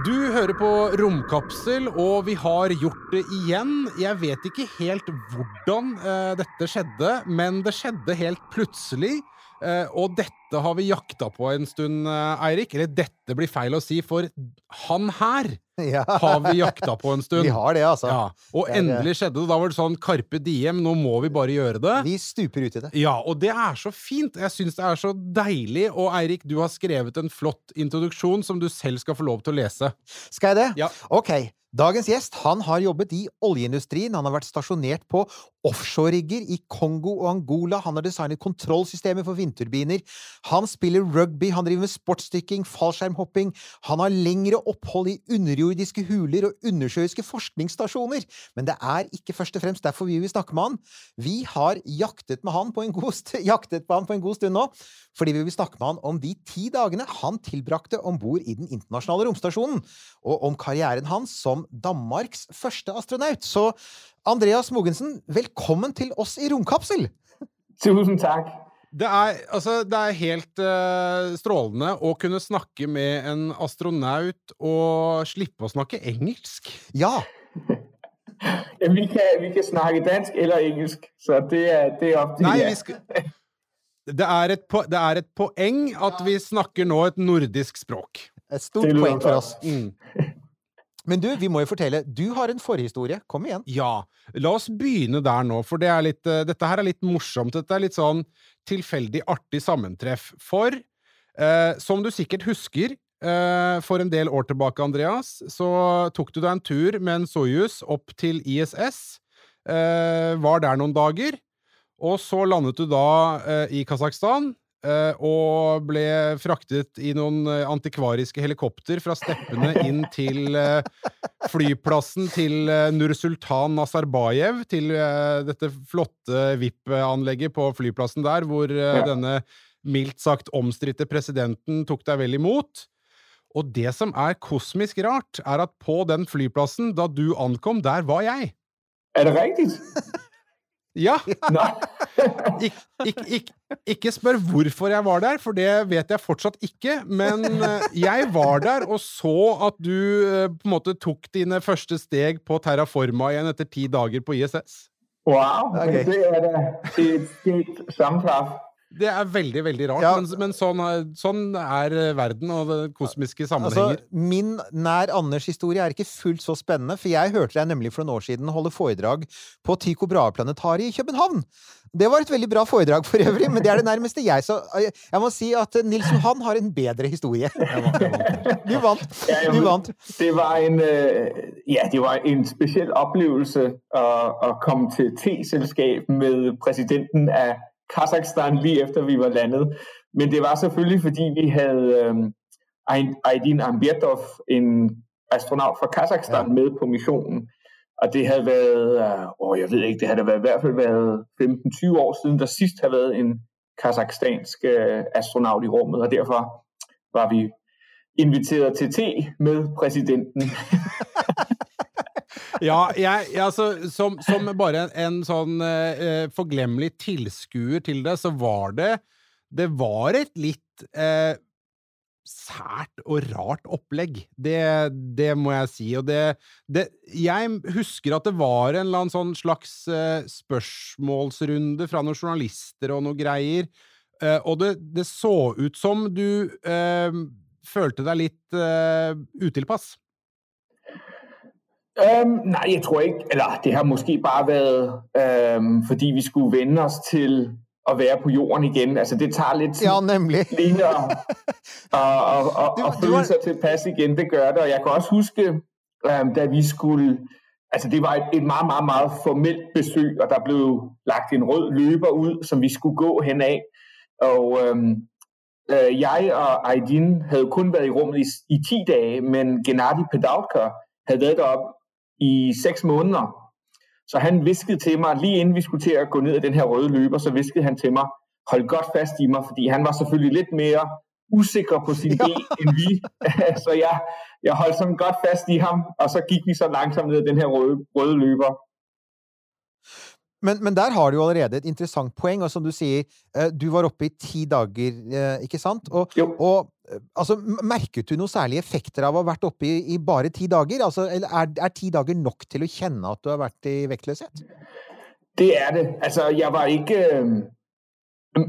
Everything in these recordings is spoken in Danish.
Du hører på Romkapsel, og vi har gjort det igjen. Jeg vet ikke helt hvordan uh, dette skjedde, men det skjedde helt plutselig. Eh, og dette har vi jakta på en stund, eh, Eirik. Eller dette blir feil å si, for han her Ja. har vi jakta på en stund. Vi har det, altså. Ja, og Det er- endelig skjedde det. Da var det sånn Carpe Diem, nå må vi bare gjøre det. Vi stuper ut i det. Ja, og det er så fint. Jeg syns det er så deilig. Og Eirik, du har skrevet en flott introduksjon som du selv skal få lov til å lese. Skal jeg det? Ja. Ok. Dagens gjest han har jobbet i oljeindustrien. Han har vært stasjonert på offshore-rigger i Kongo og Angola. Han har designet kontrollsystemer for vindturbiner. Han spiller rugby, han driver med sportsdykking, fallskjermhopping. Han har lengre opphold i underjordiske huler og undersjøiske forskningsstasjoner. Men det er ikke først og fremst derfor vi vil snakke med han. Vi har jaktet, med han på en god st jaktet på han på en god stund nå, fordi vi vil snakke med han om de ti dagene han tilbrakte om bord i den internasjonale romstasjonen, og om karrieren hans som Danmarks første astronaut. Så Andreas Mogensen, velkommen til oss i Romkapsel! Tusind tak. Det er, altså, det er helt eh, strålende å kunne snakke med en astronaut og slippe å snakke engelsk. Ja, Ja, vi, kan, vi kan snakke dansk eller engelsk, så det er, det er op til Nei, jer. vi skal det er, et po det er et poeng at vi snakker nå et nordisk språk. et stort poeng for oss. Mm. Men du, vi må jo fortelle. Du har en forhistorie. Kom igjen. Ja, la oss begynne der nå, for det er litt, eh, dette her er litt morsomt. Dette er litt sånn tilfeldig artig sammentreff. For, eh, som du sikkert husker, eh, for en del år tilbake, Andreas, så tok du deg en tur med en Soyuz opp til ISS. Eh, var der noen dager. Og så landet du da eh, i Kasakhstan eh, og ble fraktet i noen eh, antikvariske helikopter fra steppene inn til eh, flyplassen til Nursultan Nazarbayev, til dette flotte VIP-anlegget på flyplassen der, hvor Ja. denne mildt sagt omstridte presidenten tok deg vel imot. Og det som er kosmisk rart, er at på den flyplassen, da du ankom, der var jeg. Er det rigtigt? Ja! Nej. Ik, ik, ik, ikke spør hvorfor jeg var der, for det vet jeg fortsatt ikke. Men eh, jeg var der og så at du eh, på en måte tok dine første steg på Terraforma igjen etter ti dager på ISS. Wow, Okay. det er da et skægt sammentraf. Det er veldig, veldig rart, Ja. men, men sånn, er- sånn er eh, verden og det kosmiske Altså, sammenhenger. min nær Anders historie er ikke fullt så spennende, for jeg hørte deg nemlig for noen år siden holde foredrag på Tycho Brahe-planetariet i København. Det var et veldig bra foredrag for øvrig, men det er det nærmeste jeg så Jeg må si at Nils Johan har en bedre historie. Du vant. Du vant. Det var en, ja, det var en speciel oplevelse at, at komme til T-selskab med præsidenten af Kazakhstan lige efter vi var landet. Men det var selvfølgelig, fordi vi havde øh, Aydin Amberdov, en astronaut fra Kazakhstan, ja. med på missionen. Og det havde været, øh, åh, jeg ved ikke, det havde været, i hvert fald været 15-20 år siden, der sidst havde været en kazakhstansk øh, astronaut i rummet, og derfor var vi inviteret til te med præsidenten. Ja, jeg, jeg, altså, som, som bare en, en sånn eh, forglemmelig tilskuer til det, så var det Det var et litt eh, sært og rart opplegg. Det, det må jeg si. Og det, det Jeg husker at det var en eller annen sånn slags eh, spørsmålsrunde fra noen journalister og noe greier. Eh, og det, det så ut som du eh, følte deg litt eh, utilpass. Øhm, nej, jeg tror ikke, eller det har måske bare været, øhm, fordi vi skulle vende os til at være på jorden igen. Altså det tager lidt tid Ja, nemlig. lige at, at, at, at, Du- at du føle var- sig tilpas igen. Det gør det, og jeg kan også huske, øhm, da vi skulle, altså det var et, et meget, meget, meget formelt besøg, og der blev lagt en rød løber ud, som vi skulle gå hen af. Og øhm, øh, jeg og Aydin havde kun været i rummet i, i 10 dage, men Gennady Pedalka havde været deroppe i 6 måneder. Så han viskede til mig, lige inden vi skulle til at gå ned ad den her røde løber, så viskede han til mig, holdt godt fast i mig, fordi han var selvfølgelig lidt mere usikker på sin ben end vi. så jeg, jeg holdt sådan godt fast i ham, og så gik vi så langsomt ned ad den her røde, røde løber. Men, men der har du jo allerede et interessant poeng, og som du sier, eh, du var oppe i ti dager, eh, ikke sant? Og, Jo. og altså, m- merket du noen særlige effekter av å ha vært oppe i, i bare ti dager? Altså, er, er ti dager nok til å kjenne at du har vært i vektløshet? Det er det. Altså, jeg var ikke... Øh,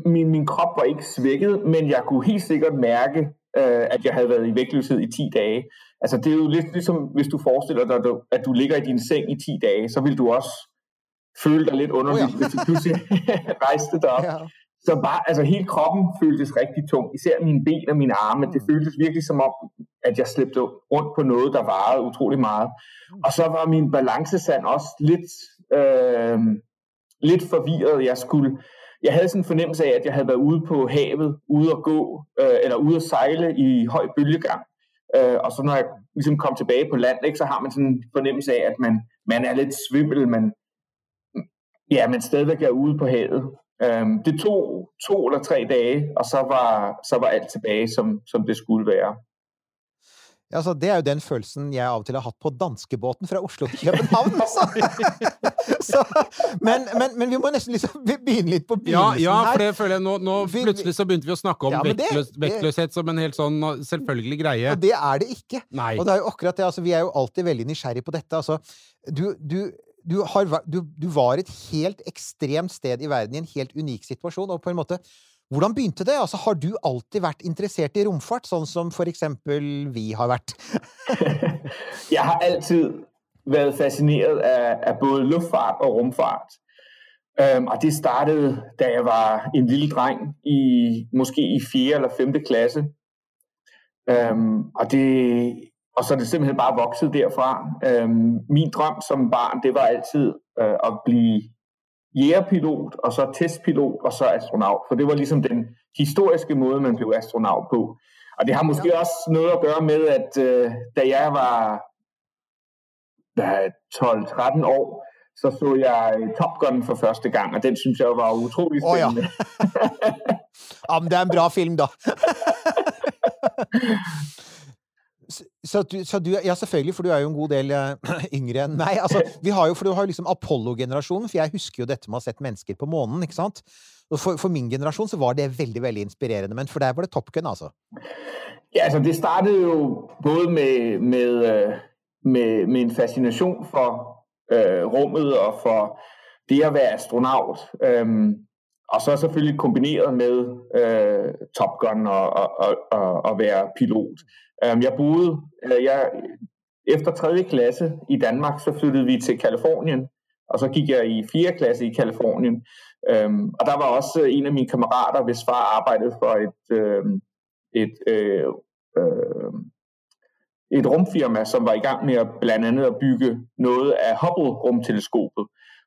min, min krop var ikke svækket, men jeg kunne helt sikkert mærke, øh, at jeg havde været i vægtløshed i 10 dage. Altså, det er jo lidt ligesom, hvis du forestiller dig, at du, ligger i din seng i 10 dage, så vil du også føle dig lidt underligt, Oh ja. hvis du pludselig rejste dig op. Ja. Så bare, altså hele kroppen føltes rigtig tung. Især mine ben og mine arme. Det føltes virkelig som om, at jeg slæbte rundt på noget, der varede utrolig meget. Og så var min balancesand også lidt, øh, lidt forvirret. Jeg skulle, jeg havde sådan en fornemmelse af, at jeg havde været ude på havet, ude at gå, øh, eller ude at sejle i høj bølgegang. Øh, og så når jeg ligesom kom tilbage på land, ikke, så har man sådan en fornemmelse af, at man, man er lidt svimmel, man, ja, man stadigvæk er ude på havet. Øhm, det tog to eller tre dage, og så var, så var alt tilbage, som, som det skulle være. Altså, det er jo den følelsen jeg av og til har hatt på danskebåten fra Oslo til København. Altså. Så, men, men, men vi må nesten liksom begynne litt på Ja, begynnelsen ja, for her. det føler jeg nå, nå Plutselig så begynte vi å snakke om Ja, vektløs, det- vektløshet som en helt sånn selvfølgelig greie. Og det er det ikke. Nei. Og det er jo akkurat det, altså, vi er jo alltid veldig nysgjerrig på dette. Altså, du, du, du, har, du, du var et helt ekstremt sted i verden, i en helt unik situasjon, og på en måte Hvordan begynte det? Altså, har du alltid vært interessert i romfart, sånn som for eksempel vi har vært? Jeg har alltid været fascineret af, af både luftfart og rumfart. Um, og det startede, da jeg var en lille dreng, i måske i 4. eller 5. klasse. Um, og, det, og så er det simpelthen bare vokset derfra. Øhm, min drøm som barn, det var altid øh, at blive jægerpilot, og så testpilot, og så astronaut. For det var ligesom den historiske måde, man blev astronaut på. Og det har måske ja. også noget at gøre med, at øh, da jeg var hvad, 12-13 år, så så jeg øh, Top Gun for første gang, og den synes jeg var utrolig Åh, ja. spændende. Ja, men det er en bra film, da. Så- Så du, så du, ja, selvfølgelig, for du er jo en god del eh, yngre enn meg. Altså, vi har jo, for du har jo liksom Apollo-generasjonen, for jeg husker jo dette med å ha sett mennesker på månen, ikke sant? Og for, for min generasjon så var det veldig, veldig inspirerende, men for deg var det Top Gun, altså. Ja, altså det startet jo både med, med, øh, med, med en fascination for øh, rommet og for det å være astronaut. Øhm, og så selvfølgelig kombineret med øh, Top Gun og, og, og, og, og være pilot. Øhm, jeg boede, øh, jeg, efter 3. klasse i Danmark, så flyttede vi til Kalifornien, og så gik jeg i 4. klasse i Kalifornien. Øhm, og der var også en af mine kammerater, hvis far arbejdede for et, øh, et, øh, øh, et rumfirma, som var i gang med at blandt andet at bygge noget af Hubble-rumteleskopet.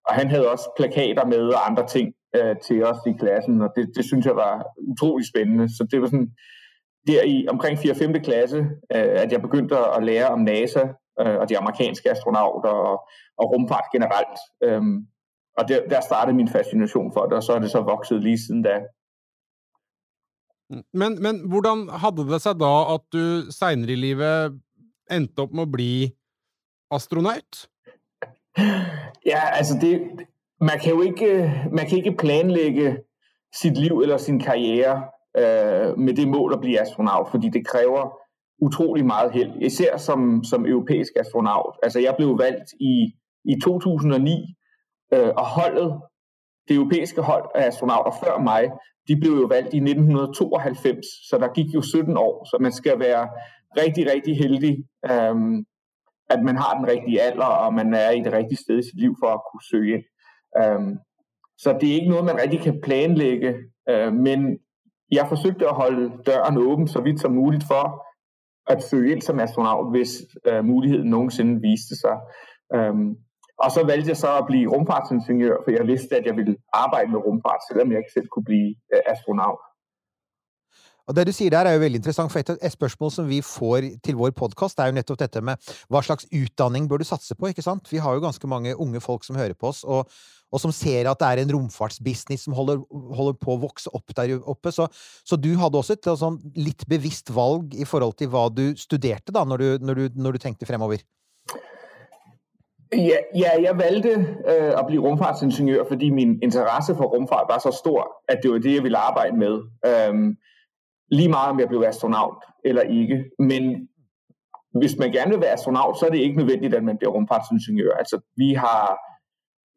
Og han havde også plakater med og andre ting øh, til os i klassen, og det, det synes jeg var utrolig spændende. Så det var sådan der i omkring 4. og 5. klasse, øh, at jeg begyndte at lære om NASA øh, og de amerikanske astronauter og, og rumfart generelt. Øhm, og der, der startede min fascination for det, og så er det så vokset lige siden da. Men, men hvordan hadde det seg da at du seinere i livet endte opp med å bli astronaut? Ja, altså det, man kan jo ikke, man kan ikke planlægge sit liv eller sin karriere øh, med det mål at blive astronaut, fordi det kræver utrolig meget held, især som, som europæisk astronaut. Altså jeg blev valgt i, i 2009, øh, og holdet, det europæiske hold af astronauter før mig, de blev jo valgt i 1992, så der gik jo 17 år, så man skal være rigtig, rigtig heldig, øhm, at man har den rigtige alder, og man er i det rigtige sted i sit liv for at kunne søge ind. Øhm, så det er ikke noget, man rigtig kan planlægge, øh, men jeg forsøgte at holde døren åben så vidt som muligt for at søge ind som astronaut, hvis øh, muligheden nogensinde viste sig. Øhm, og så valgte jeg så at blive rumfartsingeniør, for jeg vidste, at jeg ville arbejde med rumfart, selvom jeg ikke selv kunne blive øh, astronaut. Og det du sier der, er jo veldig interessant, for et, spørsmål som vi får til vår podkast, er jo nettopp dette med hva slags utdanning bør du satse på, ikke sant? Vi har jo ganske mange unge folk som hører på oss, og, og som ser at det er en romfartsbusiness som holder, holder på å vokse opp der oppe. Så, så du hadde også et sånn litt bevisst valg i forhold til hva du studerte, da, når du, når du, når du tenkte fremover? Ja, ja jeg valgte øh, at blive rumfartsingeniør, fordi min interesse for rumfart var så stor, at det var det, jeg ville arbejde med. Øhm, lige meget om jeg blev astronaut eller ikke. Men hvis man gerne vil være astronaut, så er det ikke nødvendigt, at man bliver rumfartsingeniør. Altså, vi har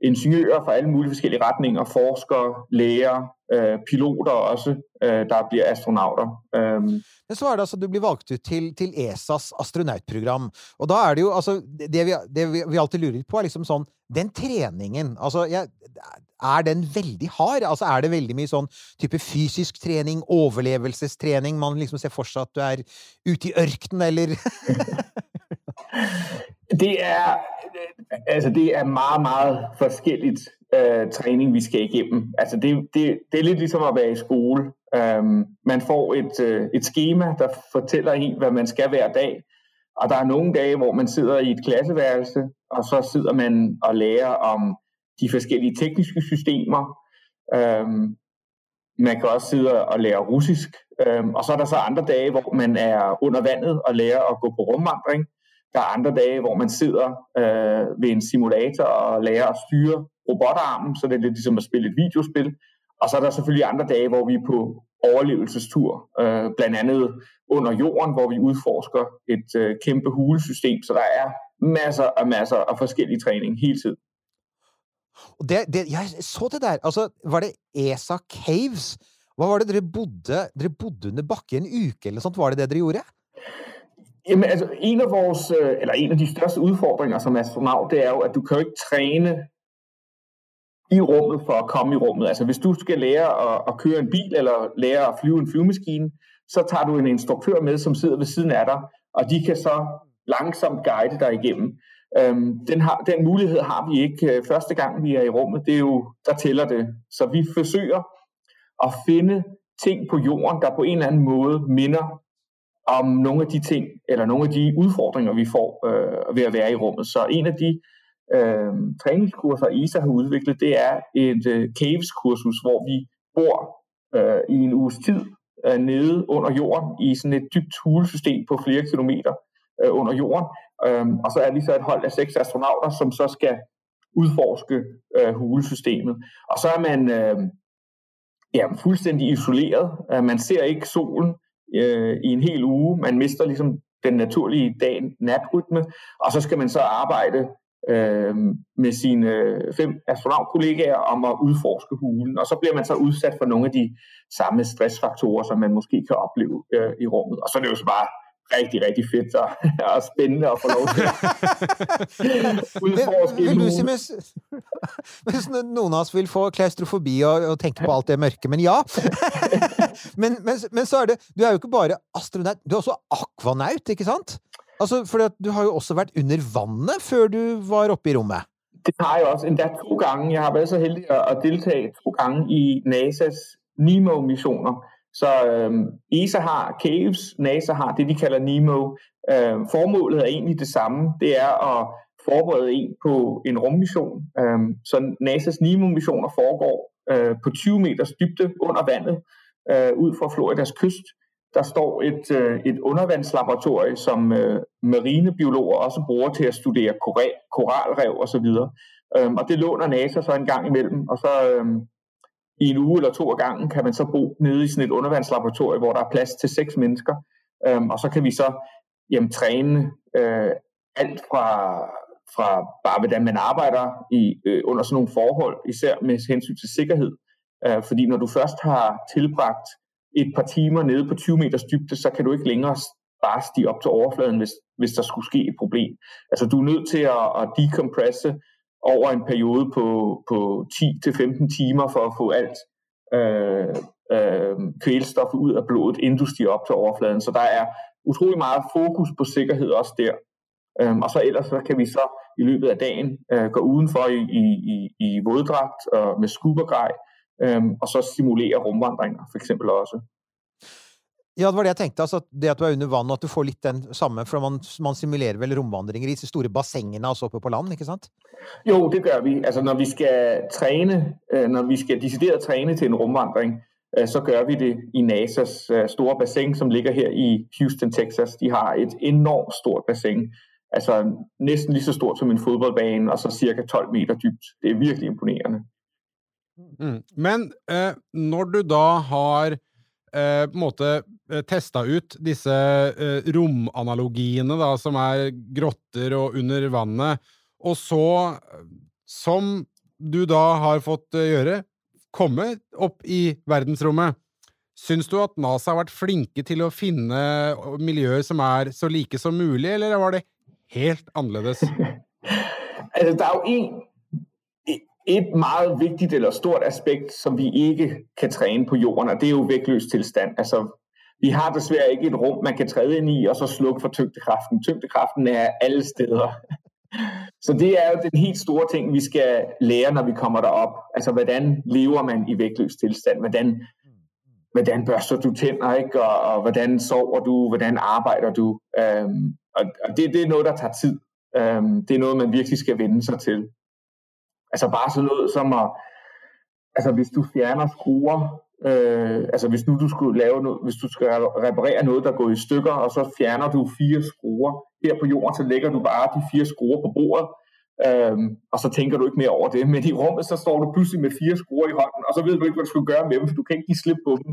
ingeniører fra alle mulige forskellige retninger, forskere, læger, øh, piloter også, øh, der bliver astronauter. Øhm. Men så er det altså, du blir valgt ut til, til ESAs astronautprogram, og da er det jo, altså, det vi, det vi alltid lurer på er liksom sånn, den treningen, altså, jeg, er den veldig hard? Altså, er det veldig mye sånn type fysisk trening, overlevelsestrening, man liksom ser for seg at du er ute i ørkenen, eller? det er, altså det er meget, meget forskelligt øh, træning, vi skal igennem. Altså det, det, det er lidt ligesom at være i skole. Øhm, man får et, øh, et schema, der fortæller en, hvad man skal hver dag. Og der er nogle dage, hvor man sidder i et klasseværelse, og så sidder man og lærer om de forskellige tekniske systemer. Øhm, man kan også sidde og lære russisk. Øhm, og så er der så andre dage, hvor man er under vandet og lærer at gå på rumvandring. Der er andre dage, hvor man sidder øh, ved en simulator og lærer at styre robotarmen, så det er lidt ligesom at spille et videospil. Og så er der selvfølgelig andre dage, hvor vi er på overlevelsestur, øh, blandt andet under jorden, hvor vi udforsker et øh, kæmpe hulesystem, så der er masser og masser af forskellig træning hele tiden. Og det, det, jeg så det der. Altså, var det ESA Caves? Hva var det dere bodde Dere bodde under bakken en uke, eller sånt? Var det det dere gjorde? Jamen altså, en af vores, øh, eller en af de største udfordringer som astronaut, det er jo, at du kan jo ikke træne i rummet for at komme i rummet. Altså hvis du skal lære at, at køre en bil, eller lære at flyve en flyvemaskine, så tager du en instruktør med, som sidder ved siden af dig, og de kan så langsomt guide dig igennem. Øhm, den, har, den mulighed har vi ikke øh, første gang, vi er i rummet. Det er jo, der tæller det. Så vi forsøger at finde ting på jorden, der på en eller anden måde minder om nogle af de ting, eller nogle af de udfordringer, vi får øh, ved at være i rummet. Så en af de øh, træningskurser, ISA har udviklet, det er et øh, Caves-kursus, hvor vi bor øh, i en uges tid øh, nede under jorden i sådan et dybt hulesystem på flere kilometer øh, under jorden. Øh, og så er vi så et hold af seks astronauter, som så skal udforske øh, hulesystemet. Og så er man øh, ja, fuldstændig isoleret. Øh, man ser ikke solen øh, i en hel uge. Man mister ligesom den naturlige dag-natrytme, og så skal man så arbejde øh, med sine fem astronautkollegaer om at udforske hulen, og så bliver man så udsat for nogle af de samme stressfaktorer, som man måske kan opleve øh, i rummet. Og så er det jo så bare rigtig, rigtig fedt og, og spændende at få lov til at udforske vil, vil du si, hvis, hvis noen av oss vil få klaustrofobi og, og tenke på alt det mørke, men ja. men, men, men, så er det Du er jo ikke bare astronaut, du er også akvanaut, ikke sant? Altså, for du har jo også vært under vannet før du var oppe i rommet. Det har jeg også, endda to gange. Jeg har været så heldig at deltage to gange i NASAs NEMO-missioner. Så øh, ESA har Caves, NASA har det, de kalder NEMO. Øh, formålet er egentlig det samme. Det er at forberede en på en rummission. Øh, så NASAs NEMO-missioner foregår øh, på 20 meters dybde under vandet øh, ud fra Floridas kyst. Der står et, øh, et undervandslaboratorium, som øh, marinebiologer også bruger til at studere koral, koralrev osv. Øhm, og det låner NASA så en gang imellem, og så øhm, i en uge eller to af gangen kan man så bo nede i sådan et undervandslaboratorium, hvor der er plads til seks mennesker. Øhm, og så kan vi så jamen, træne øh, alt fra, fra bare hvordan man arbejder i, øh, under sådan nogle forhold, især med hensyn til sikkerhed. Øh, fordi når du først har tilbragt et par timer nede på 20 meters dybde, så kan du ikke længere bare stige op til overfladen, hvis, hvis der skulle ske et problem. Altså du er nødt til at, at decompresse over en periode på, på 10-15 timer for at få alt øh, øh, kvælstof ud af blodet, inden du stiger op til overfladen. Så der er utrolig meget fokus på sikkerhed også der. Øhm, og så ellers så kan vi så i løbet af dagen øh, gå udenfor i, i, i, i våddragt og med skubergrej, øhm, og så simulere rumvandringer for eksempel også. Ja, det var det jeg tenkte. Altså, det at du er under vann, og at du får litt den samme For man, man simulerer vel romvandringer i disse store bassengene altså oppe på land, ikke sant? Jo, det gør vi. Altså når vi skal træne, øh, når vi skal decideret træne til en rumvandring, øh, så gør vi det i NASA's øh, store bassin, som ligger her i Houston, Texas. De har et enormt stort bassin. Altså næsten lige så stort som en fodboldbane, og så cirka 12 meter dybt. Det er virkelig imponerende. Mm. Men eh, når du da har eh, på en måte eh, testa ut disse eh, romanalogiene, da, som er grotter og under vannet, og så, som du da har fått eh, gjøre, komme opp i verdensrommet, syns du at NASA har vært flinke til å finne eh, miljøer som er så like som mulig, eller var det helt annerledes? Altså, der er jo en, et meget vigtigt eller stort aspekt, som vi ikke kan træne på jorden, og det er jo vægtløs tilstand. Altså, vi har desværre ikke et rum, man kan træde ind i, og så slukke for tyngdekraften. Tyngdekraften er alle steder. Så det er jo den helt store ting, vi skal lære, når vi kommer derop. Altså, hvordan lever man i vægtløs tilstand? Hvordan, hvordan børster du tænder, ikke? Og, og hvordan sover du? Hvordan arbejder du? Øhm, og og det, det er noget, der tager tid. Øhm, det er noget, man virkelig skal vende sig til. Altså bare sådan noget som at, altså hvis du fjerner skruer, øh, altså hvis nu du skulle lave noget, hvis du skal reparere noget, der går i stykker, og så fjerner du fire skruer her på jorden, så lægger du bare de fire skruer på bordet, øhm, og så tænker du ikke mere over det. Men i rummet, så står du pludselig med fire skruer i hånden, og så ved du ikke, hvad du skal gøre med dem, for du kan ikke give slip på dem.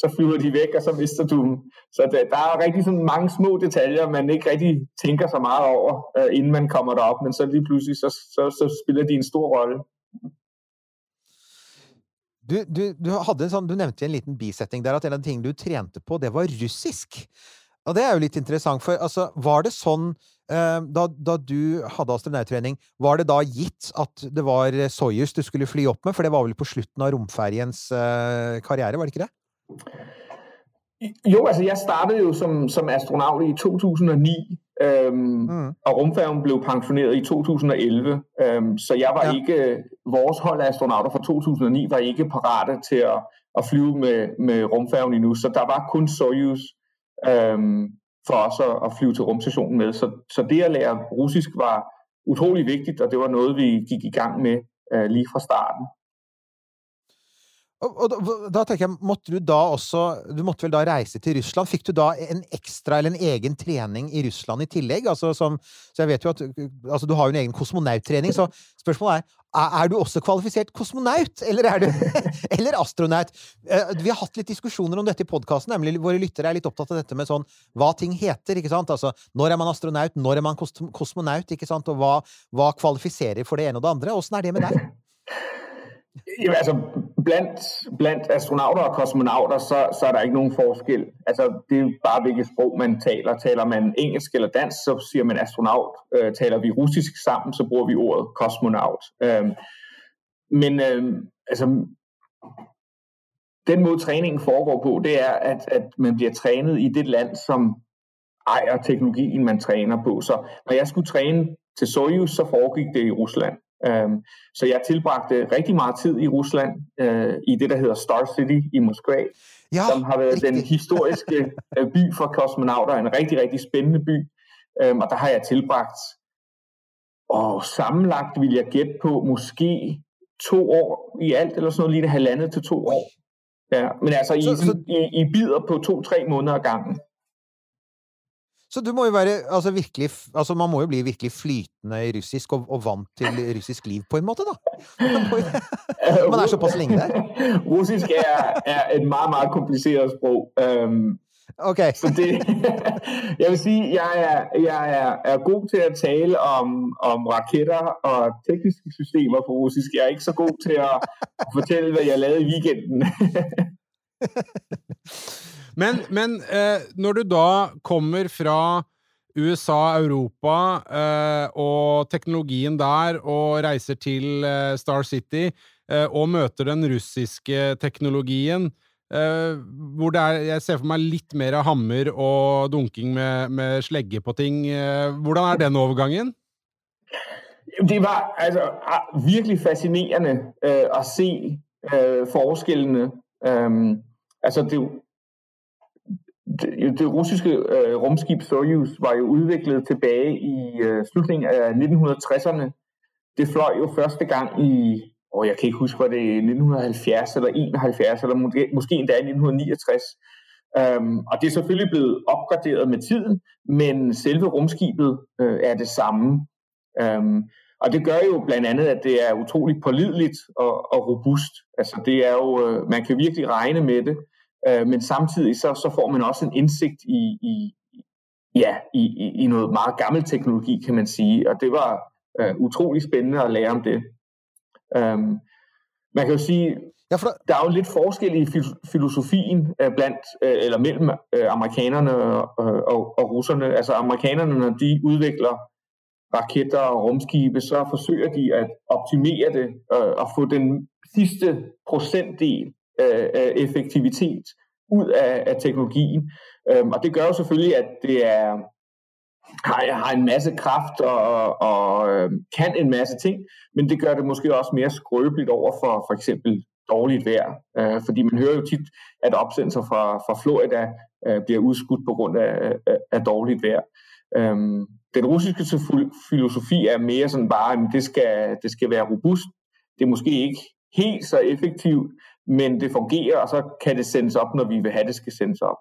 Så flyver de væk, og så mister du dem. Så der, der er rigtig sådan mange små detaljer, man ikke rigtig tænker så meget over, øh, inden man kommer derop, men så lige pludselig, så, så, så spiller de en stor rolle. Du, du, du, hadde en sånn, du nevnte i en liten bisetting der at en av de tingene du trente på, det var russisk. Og det er jo litt interessant, for altså, var det sånn eh, øh, da, da du hadde astronauttrening, var det da gitt at det var Soyuz du skulle fly opp med? For det var vel på slutten av romferjens eh, øh, karriere, var det ikke det? Jo, altså jeg startede jo som, som astronaut i 2009, øhm, Mm. og rumfærgen blev pensioneret i 2011. Øhm, så jeg var Ja. ikke, vores hold af astronauter fra 2009 var ikke parate til at, at flyve med, med rumfærgen endnu. Så der var kun Soyuz øhm, for os at, at flyve til rumstationen med. Så, så det at lære russisk var utrolig vigtigt, og det var noget, vi gik i gang med øh, lige fra starten. Og, og da, da tenker jeg, måtte du da også Du måtte vel da reise til Russland? Fikk du da en ekstra eller en egen trening i Russland i tillegg? Altså som, så jeg vet jo at altså Du har jo en egen kosmonauttrening, så spørsmålet er er du også kvalifisert kosmonaut, eller er du Eller astronaut? Eh, vi har hatt litt diskusjoner om dette i podkasten, nemlig våre lyttere er litt opptatt av dette med sånn hva ting heter, ikke sant? Altså når er man astronaut, når er man kosmonaut, ikke sant? Og hva, hva kvalifiserer for det ene og det andre? Åssen er det med deg? Jamen, altså, blandt, blandt astronauter og kosmonauter, så, så er der ikke nogen forskel. Altså, det er bare, hvilket sprog man taler. Taler man engelsk eller dansk, så siger man astronaut. Øh, taler vi russisk sammen, så bruger vi ordet kosmonaut. Øh, men øh, altså, den måde træningen foregår på, det er, at, at man bliver trænet i det land, som ejer teknologien, man træner på. Så når jeg skulle træne til Soyuz, så foregik det i Rusland. Øhm, så jeg tilbragte rigtig meget tid i Rusland, øh, i det, der hedder Star City i Moskva, Ja, som har været den riktig. historiske øh, by for kosmonauter, en rigtig, rigtig spændende by. Øhm, og der har jeg tilbragt, og sammenlagt vil jeg gætte på, måske to år i alt, eller sådan noget, lige halvandet til to år. Ja, men altså i, Så- så- i, i bider på to-tre måneder ad gangen. Så du må jo være altså virkelig Altså, man må jo bli virkelig flytende i russisk og, og vant til russisk liv, på en måte, da. Man, jo, man er såpass lenge der. Russisk er, er et meget, meget kompliceret sprog. Øhm, Ok. så det, jeg vil sige, jeg er, jeg er, er god til at tale om, om raketter og tekniske systemer på russisk. Jeg er ikke så god til at fortælle, hvad jeg lavede i weekenden. Men, men eh, når du da kommer fra USA, Europa eh, og teknologien der, og reiser til eh, Star City eh, og møter den russiske teknologien, eh, hvor det er Jeg ser for meg litt mer hammer og dunking med, med slegge på ting. Eh, hvordan er den overgangen? Det var altså ah, virkelig fascinerende øh, at se øh, forskellene. Øhm, altså det, det, det russiske øh, rumskib Soyuz var jo udviklet tilbage i øh, slutningen af 1960'erne. Det fløj jo første gang i, og jeg kan ikke huske, var det 1970 eller 71, eller måske, måske endda i 1969. Um, øhm, og det er selvfølgelig blevet opgraderet med tiden, men selve rumskibet øh, er det samme. Um, og det gør jo blandt andet, at det er utroligt pålideligt og, og robust. Altså det er jo, øh, man kan virkelig regne med det, øh, men samtidig så, så får man også en indsigt i, i, ja, i, i, i noget meget gammel teknologi, kan man sige. Og det var øh, utrolig spændende at lære om det. Um, man kan jo sige, Ja, for... der er jo lidt forskel i filosofien øh, blandt øh, eller mellem øh, amerikanerne og, og, og russerne. Altså amerikanerne, når de udvikler raketter og rumskibe, så forsøger de at optimere det øh, og få den sidste procentdel øh, af effektivitet ud af, af teknologien. Øhm, og det gør jo selvfølgelig, at det er har, har en masse kraft og, og og øhm, kan en masse ting, men det gør det måske også mere skrøbeligt over for for eksempel dårligt vejr. Øh, fordi man hører jo tit, at opsendelser fra, fra Florida øh, bliver udskudt på grund af, af, af dårligt vejr. Øhm, den russiske filosofi er mere sådan bare, at det skal, det skal være robust. Det er måske ikke helt så effektivt, men det fungerer, og så kan det sendes op, når vi vil have, det skal sendes op.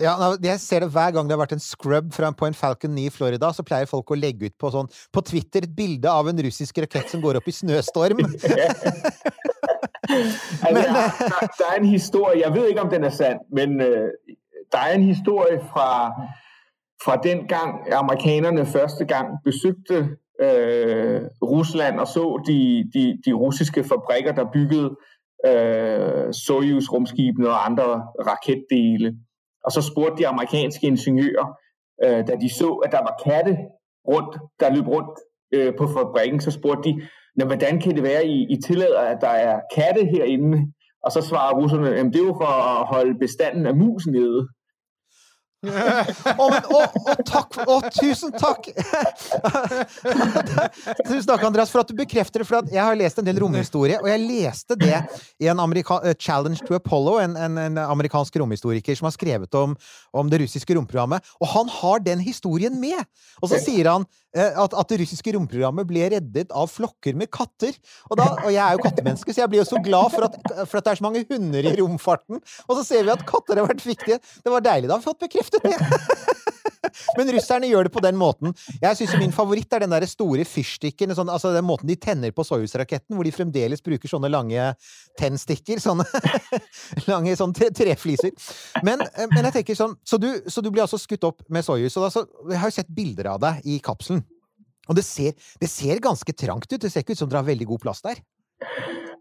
Ja, jeg ser det hver gang det har vært en scrub fra, på en Falcon 9 i Florida, så pleier folk å legge ut på, sånn, på Twitter et bilde av en russisk rakett som går opp i snøstorm. altså, men, der, der, der er en historie, jeg ved ikke om den er sand, men uh, der er en historie fra, fra den gang amerikanerne første gang besøgte øh, Rusland og så de, de, de russiske fabrikker, der byggede øh, Soyuz-rumskibene og andre raketdele. Og så spurgte de amerikanske ingeniører, øh, da de så, at der var katte rundt, der løb rundt øh, på fabrikken, så spurgte de, hvordan kan det være, I, I tillader, at der er katte herinde? Og så svarer russerne, at det er jo for at holde bestanden af mus nede oh, men, oh, oh, takk! Oh, tusen takk! tusen takk, Andreas, for at du bekrefter det. For jeg har lest en del romhistorie, og jeg leste det i en Amerika eh, Challenge to Apollo, en, en, en, amerikansk romhistoriker som har skrevet om, om det russiske romprogrammet. Og han har den historien med! Og så sier han uh, at, at, det russiske romprogrammet ble reddet av flokker med katter. Og, da, og jeg er jo kattemenneske, så jeg blir jo så glad for at, for at det er så mange hunder i romfarten. Og så ser vi at katter har vært viktige. Det var deilig. Da har vi fått bekreftet det! Men russerne gjør det på den måten. Jeg syns min favoritt er den der store fyrstikken. Sånn, altså den måten de tenner på Soyuz-raketten, hvor de fremdeles bruker sånne lange tennstikker. Sånne lange sånn trefliser. Men, eh, men, jeg tenker sånn så du, så du, blir altså skutt opp med Soyuz. Og altså, jeg har jo sett bilder av deg i kapselen. Og det ser, det ser ganske trangt ut. Det ser ikke ut som dere har veldig god plass der.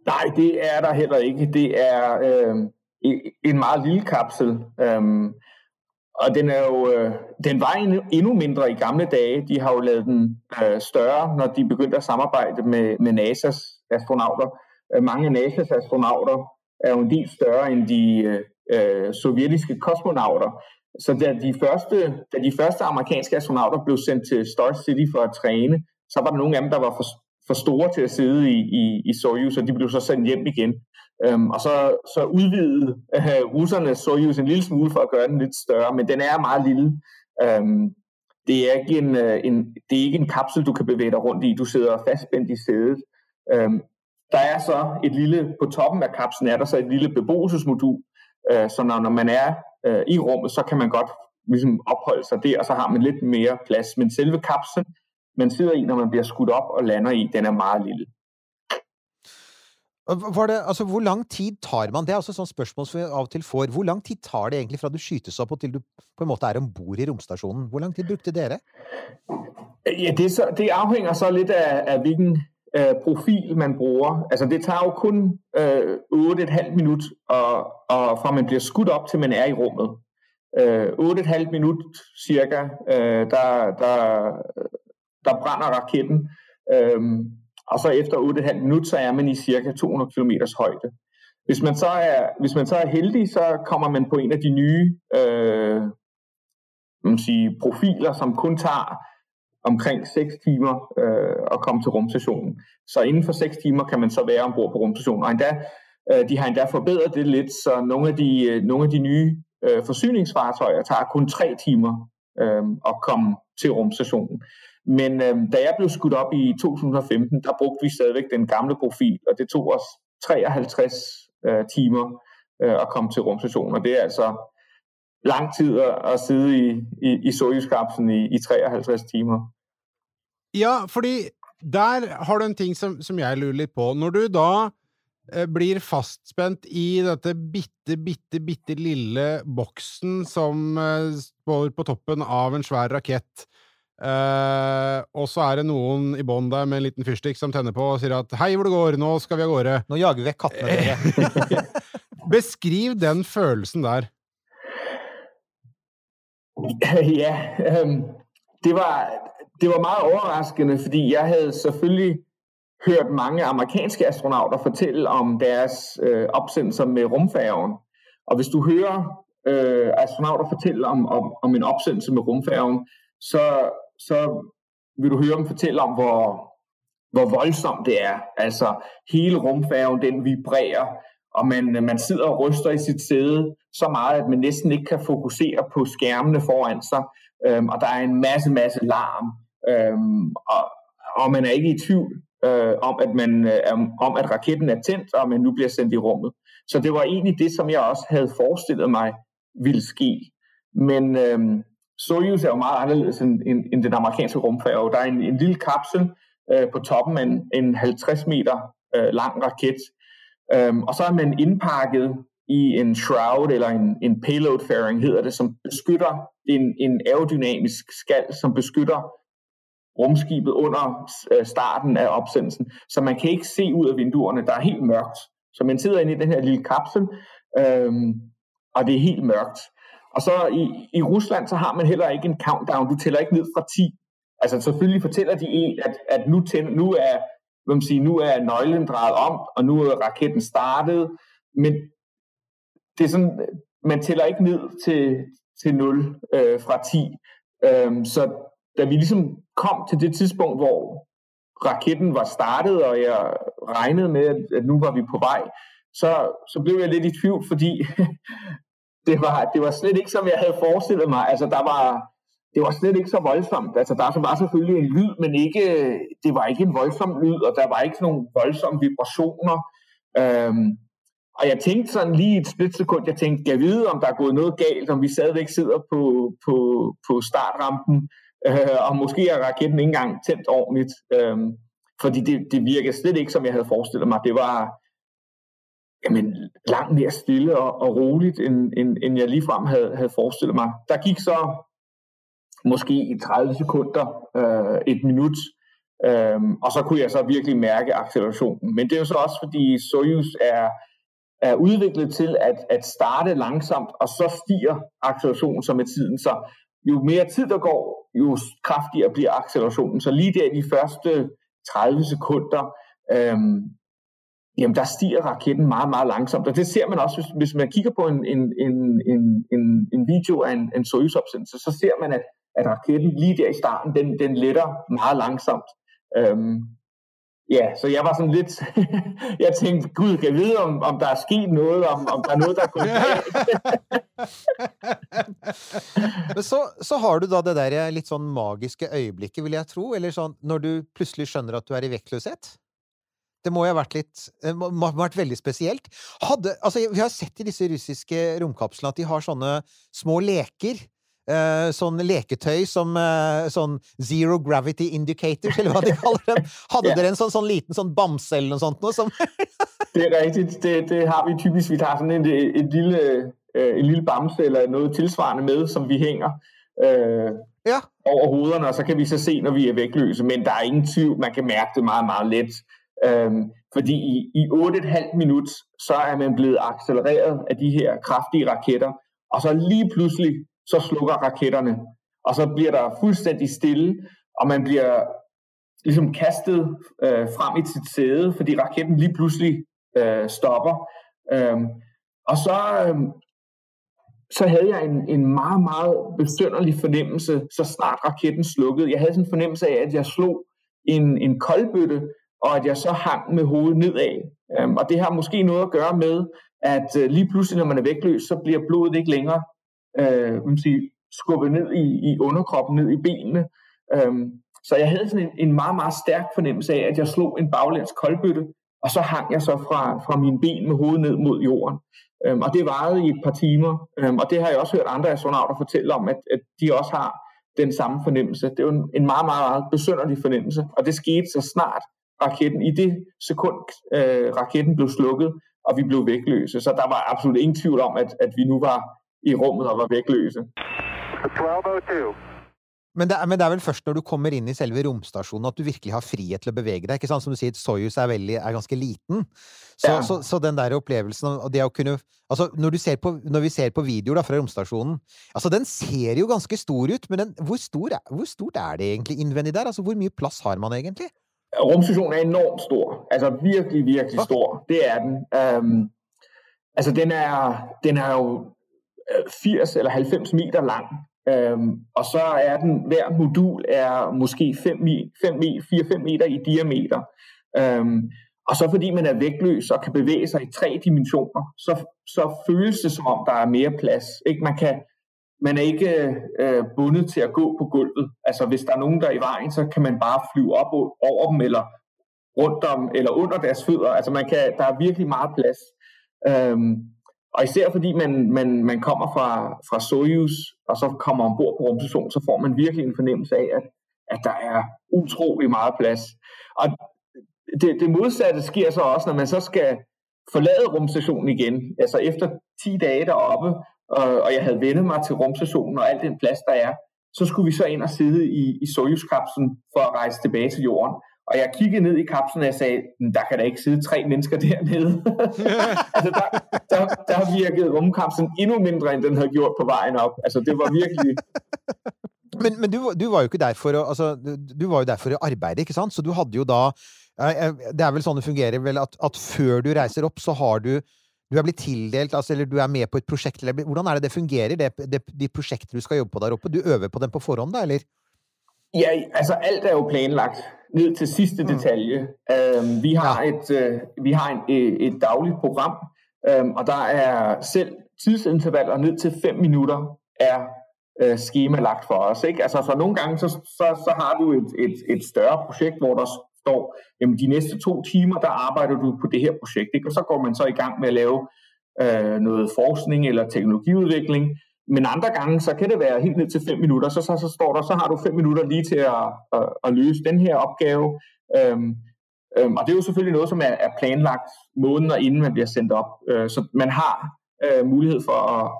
Nej, det er der heller ikke. Det er øh, en meget lille kapsel. Øh, og den er jo, øh, den var endnu, endnu mindre i gamle dage. De har jo lavet den øh, større, når de begyndte at samarbejde med, med NASA's astronauter. Øh, mange af NASA's astronauter er jo en del større end de øh, øh, sovjetiske kosmonauter. Så da de, første, da de første amerikanske astronauter blev sendt til Star City for at træne, så var der nogle af dem, der var for, for store til at sidde i, i, i Soyuz, og de blev så sendt hjem igen. Øhm, og så, så udvidede øh, russerne Soyuz en lille smule for at gøre den lidt større, men den er meget lille. Øhm, det, er ikke en, øh, en, det er ikke en kapsel, du kan bevæge dig rundt i. Du sidder fastspændt i sædet. Øhm, der er så et lille, på toppen af kapslen er der så et lille beboelsesmodul, øh, så når, når man er øh, i rummet, så kan man godt ligesom opholde sig der, og så har man lidt mere plads. Men selve kapslen, man sidder i, når man bliver skudt op og lander i, den er meget lille. Var det, altså, hvor lang tid tar man Det er også et sånt spørsmål som vi av og til får. Hvor lang tid tar det egentlig fra du skytes opp og til du på en måte er om bord i romstasjonen? Hvor lang tid brukte dere? Ja, det, så, det afhænger så lidt af, af hvilken øh, profil man bruger. Altså det tager jo kun øh, 8,5 minut og, og fra man bliver skudt op til man er i rummet. Øh, 8,5 minut cirka, øh, der, der, der brænder raketten. Øhm, og så efter 8,5 minutter, så er man i cirka 200 km højde. Hvis man, så er, hvis man så er heldig, så kommer man på en af de nye øh, man sige, profiler, som kun tager omkring 6 timer øh, at komme til rumstationen. Så inden for 6 timer kan man så være ombord på rumstationen. Og endda, øh, de har endda forbedret det lidt, så nogle af de, øh, nogle af de nye øh, forsyningsfartøjer tager kun 3 timer øh, at komme til rumstationen. Men øh, da jeg blev skudt op i 2015, der brugte vi stadigvæk den gamle profil, og det tog os 53 øh, timer øh, at komme til rumstationen, og det er altså lang tid at, at sidde i, i, i Soyuz-kapslen i, i 53 timer. Ja, fordi der har du en ting som, som jeg lurer litt på. Når du da eh, blir fastspent i dette bitte, bitte, bitte lille boksen som eh, står på toppen av en svær rakett, eh, og så er det noen i bånn der med en liten fyrstikk som tenner på og sier at 'hei, hvor det går, nå skal vi av gårde'. Nå jager vi vekk kattene dere. Beskriv den følelsen der. ja, øhm, det, var, det var meget overraskende, fordi jeg havde selvfølgelig hørt mange amerikanske astronauter fortælle om deres øh, opsendelser med rumfærgen. Og hvis du hører øh, astronauter fortælle om, om, om en opsendelse med rumfærgen, så, så vil du høre dem fortælle om, hvor, hvor voldsomt det er. Altså hele rumfærgen, den vibrerer, og man, man sidder og ryster i sit sæde så meget, at man næsten ikke kan fokusere på skærmene foran sig, øhm, og der er en masse, masse larm, øhm, og, og man er ikke i tvivl øh, om, at man, øh, om, at raketten er tændt, og man nu bliver sendt i rummet. Så det var egentlig det, som jeg også havde forestillet mig ville ske. Men øhm, Soyuz er jo meget anderledes end, end, end den amerikanske rumfærge. Der er en, en lille kapsel øh, på toppen af en, en 50 meter øh, lang raket, Øhm, og så er man indpakket i en shroud eller en, en payload fairing hedder det, som beskytter en, en aerodynamisk skal, som beskytter rumskibet under øh, starten af opsendelsen. Så man kan ikke se ud af vinduerne, der er helt mørkt. Så man sidder inde i den her lille kapsel, øhm, og det er helt mørkt. Og så i, i Rusland, så har man heller ikke en countdown. Du tæller ikke ned fra 10. Altså selvfølgelig fortæller de en, at, at nu, tænd, nu er hvad man sige, nu er nøglen drejet om, og nu er raketten startet, men det er sådan, man tæller ikke ned til, til 0 øh, fra 10. Øhm, så da vi ligesom kom til det tidspunkt, hvor raketten var startet, og jeg regnede med, at, at nu var vi på vej, så, så blev jeg lidt i tvivl, fordi det var, det var slet ikke, som jeg havde forestillet mig. Altså, der var, det var slet ikke så voldsomt. Altså, der var selvfølgelig en lyd, men ikke, det var ikke en voldsom lyd, og der var ikke sådan nogle voldsomme vibrationer. Øhm, og jeg tænkte sådan lige et splitsekund, jeg tænkte, jeg vide, om der er gået noget galt, om vi stadigvæk sidder på, på, på startrampen, øh, og måske er raketten ikke engang tændt ordentligt. Øh, fordi det, det virkede slet ikke, som jeg havde forestillet mig. Det var jamen, langt mere stille og, og roligt, end, end, end jeg ligefrem havde, havde forestillet mig. Der gik så måske i 30 sekunder, øh, et minut, øh, og så kunne jeg så virkelig mærke accelerationen. Men det er jo så også, fordi Soyuz er, er udviklet til at, at starte langsomt, og så stiger accelerationen så med tiden. Så jo mere tid der går, jo kraftigere bliver accelerationen. Så lige der i de første 30 sekunder, øh, jamen der stiger raketten meget, meget langsomt. Og det ser man også, hvis, hvis man kigger på en, en, en, en, en, en video af en, en Soyuz-opsendelse, så ser man, at at raketten lige der i starten, den, den letter meget langsomt. Øhm, ja, så jeg var sådan lidt, jeg tænkte, gud, kan jeg vide, om, om der er sket noget, om, om der er noget, der kunne Men så, så har du da det der eh, litt sånn magiske øyeblikket, vil jeg tro, eller sånn når du plutselig skjønner at du er i vektløshet. Det må jo ha vært litt må, må ha vært veldig spesielt. Hadde, altså, vi har sett i disse russiske romkapslene at de har sånne små leker Uh, sånn leketøy som uh, sånn zero gravity indicators, eller hva de kaller dem. Hadde ja. dere en sånn, sånn, liten sånn bamse eller noe sånt noe? Som det er rigtigt. Det, det har vi typisk. Vi tar sånn en, en, lille, en lille bamse eller noe tilsvarende med, som vi hænger ja. over hoderne, og så kan vi så se, når vi er vægtløse. Men der er ingen tvivl. Man kan mærke det meget, meget let. Øhm, fordi i, i 8,5 minut, så er man blevet accelereret af de her kraftige raketter, og så lige pludselig så slukker raketterne, og så bliver der fuldstændig stille, og man bliver ligesom kastet øh, frem i sit sæde, fordi raketten lige pludselig øh, stopper. Øhm, og så, øh, så havde jeg en, en meget, meget besønderlig fornemmelse, så snart raketten slukkede. Jeg havde sådan en fornemmelse af, at jeg slog en, en koldbøtte, og at jeg så hang med hovedet nedad. Øhm, og det har måske noget at gøre med, at øh, lige pludselig, når man er vægtløs, så bliver blodet ikke længere øh, man sige, skubbet ned i, i underkroppen, ned i benene. Øhm, så jeg havde sådan en, en meget, meget stærk fornemmelse af, at jeg slog en baglæns koldbøtte, og så hang jeg så fra, fra mine ben med hovedet ned mod jorden. Øhm, og det varede i et par timer, øhm, og det har jeg også hørt andre astronauter fortælle om, at, at de også har den samme fornemmelse. Det var en, en meget, meget, meget besynderlig fornemmelse, og det skete så snart raketten, i det sekund øh, raketten blev slukket, og vi blev vægtløse. Så der var absolut ingen tvivl om, at, at vi nu var i rummet og var vægtløse. 1202. Men det, er, men det er vel først når du kommer inn i selve romstasjonen at du virkelig har frihet til å bevege deg. ikke sant? Som du sier, Soyuz er, veldig, er ganske liten. Så, Ja. så, så den der opplevelsen og det å kunne Altså, når, du ser på, når vi ser på videoer da, fra romstasjonen Altså, den ser jo ganske stor ut, men den, hvor, stor er, hvor stort er det egentlig innvendig der? Altså, hvor mye plass har man egentlig? Rumstationen er enormt stor. Altså virkelig, virkelig stor. Det er den. Øhm, altså den er, den er jo øh, 80 eller 90 meter lang. Øhm, og så er den, hver modul er måske 5, 5, 4-5 meter i diameter. Øhm, og så fordi man er vægtløs og kan bevæge sig i tre dimensioner, så, så føles det som om, der er mere plads. Ikke? Man, kan, man er ikke øh, bundet til at gå på gulvet. Altså hvis der er nogen, der er i vejen, så kan man bare flyve op over dem, eller rundt om, eller under deres fødder. Altså man kan, der er virkelig meget plads. Øhm, og især fordi man, man, man kommer fra, fra Soyuz, og så kommer ombord på rumstationen, så får man virkelig en fornemmelse af, at, at der er utrolig meget plads. Og det, det modsatte sker så også, når man så skal forlade rumstationen igen. Altså efter 10 dage deroppe, og, og jeg havde vendt mig til rumstationen og al den plads, der er, så skulle vi så ind og sidde i, i Soyuz-kapslen for at rejse tilbage til jorden. Og jeg kiggede ned i kapslen, og jeg sagde, "Men der kan da ikke sidde tre mennesker dernede. altså, der, der, der virkede rumkapslen endnu mindre, end den havde gjort på vejen op. Altså, det var virkelig... Men, men du, var- du var jo ikke der for å altså, du, var jo der for å arbeide, ikke sant? Så du hadde jo da eh, eh, Det er vel sånn det fungerer, vel, at, at før du reiser opp, så har du du er blitt tildelt, altså, eller du er med på et prosjekt, eller hvordan er det det fungerer, det, det, de prosjekter du skal jobbe på der oppe? Du øver på dem på forhånd, da, eller? Ja, altså alt er jo planlagt ned til sidste detalje. Øhm, vi har, et, øh, vi har en, et, et dagligt program, øhm, og der er selv tidsintervaller ned til 5 minutter er øh, skemalagt for os. Ikke? Altså, så nogle gange så, så, så har du et, et, et større projekt, hvor der står, jamen de næste to timer, der arbejder du på det her projekt. Ikke? Og så går man så i gang med at lave øh, noget forskning eller teknologiudvikling. Men andre gange, så kan det være helt ned til 5 minutter. Så, så, så står der, så har du 5 minutter lige til at, at, at løse den her opgave. Øhm, øhm, og det er jo selvfølgelig noget, som er, er planlagt måneder inden man bliver sendt op. Øh, så man har øh, mulighed for at,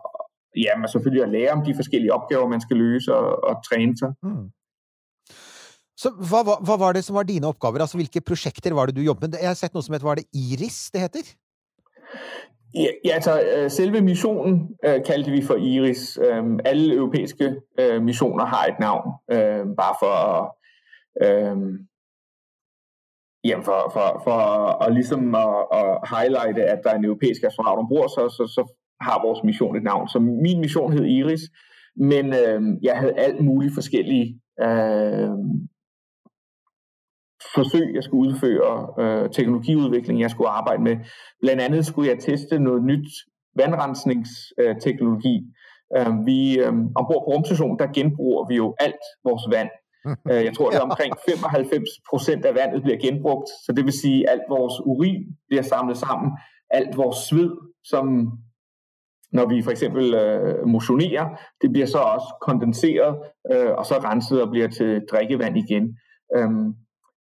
ja, man selvfølgelig at lære om de forskellige opgaver, man skal løse og, og træne sig. Mm. Så hva, hva, hva var det som var dine oppgaver? Altså, hvilke prosjekter var det du jobbet med? Jeg har sett noe som heter, var det IRIS det heter? Ja, altså øh, selve missionen øh, kaldte vi for IRIS. Øhm, alle europæiske øh, missioner har et navn, øh, bare for å øh, jamen for, for, for at, ligesom at, at highlighte, at der er en europæisk astronaut ombord, så, så, så har vores mission et navn. Så min mission hed IRIS, men øh, jeg havde alt muligt forskellige øh, forsøg, jeg skulle udføre, øh, teknologiudvikling, jeg skulle arbejde med. Blandt andet skulle jeg teste noget nyt vandrensningsteknologi. Øh, vi øh, ombord på rumstationen, der genbruger vi jo alt vores vand. Øh, jeg tror, det er omkring 95 procent af vandet bliver genbrugt, så det vil sige, at alt vores urin bliver samlet sammen, alt vores sved, som når vi for eksempel øh, motionerer, det bliver så også kondenseret, øh, og så renset og bliver til drikkevand igen. Øhm,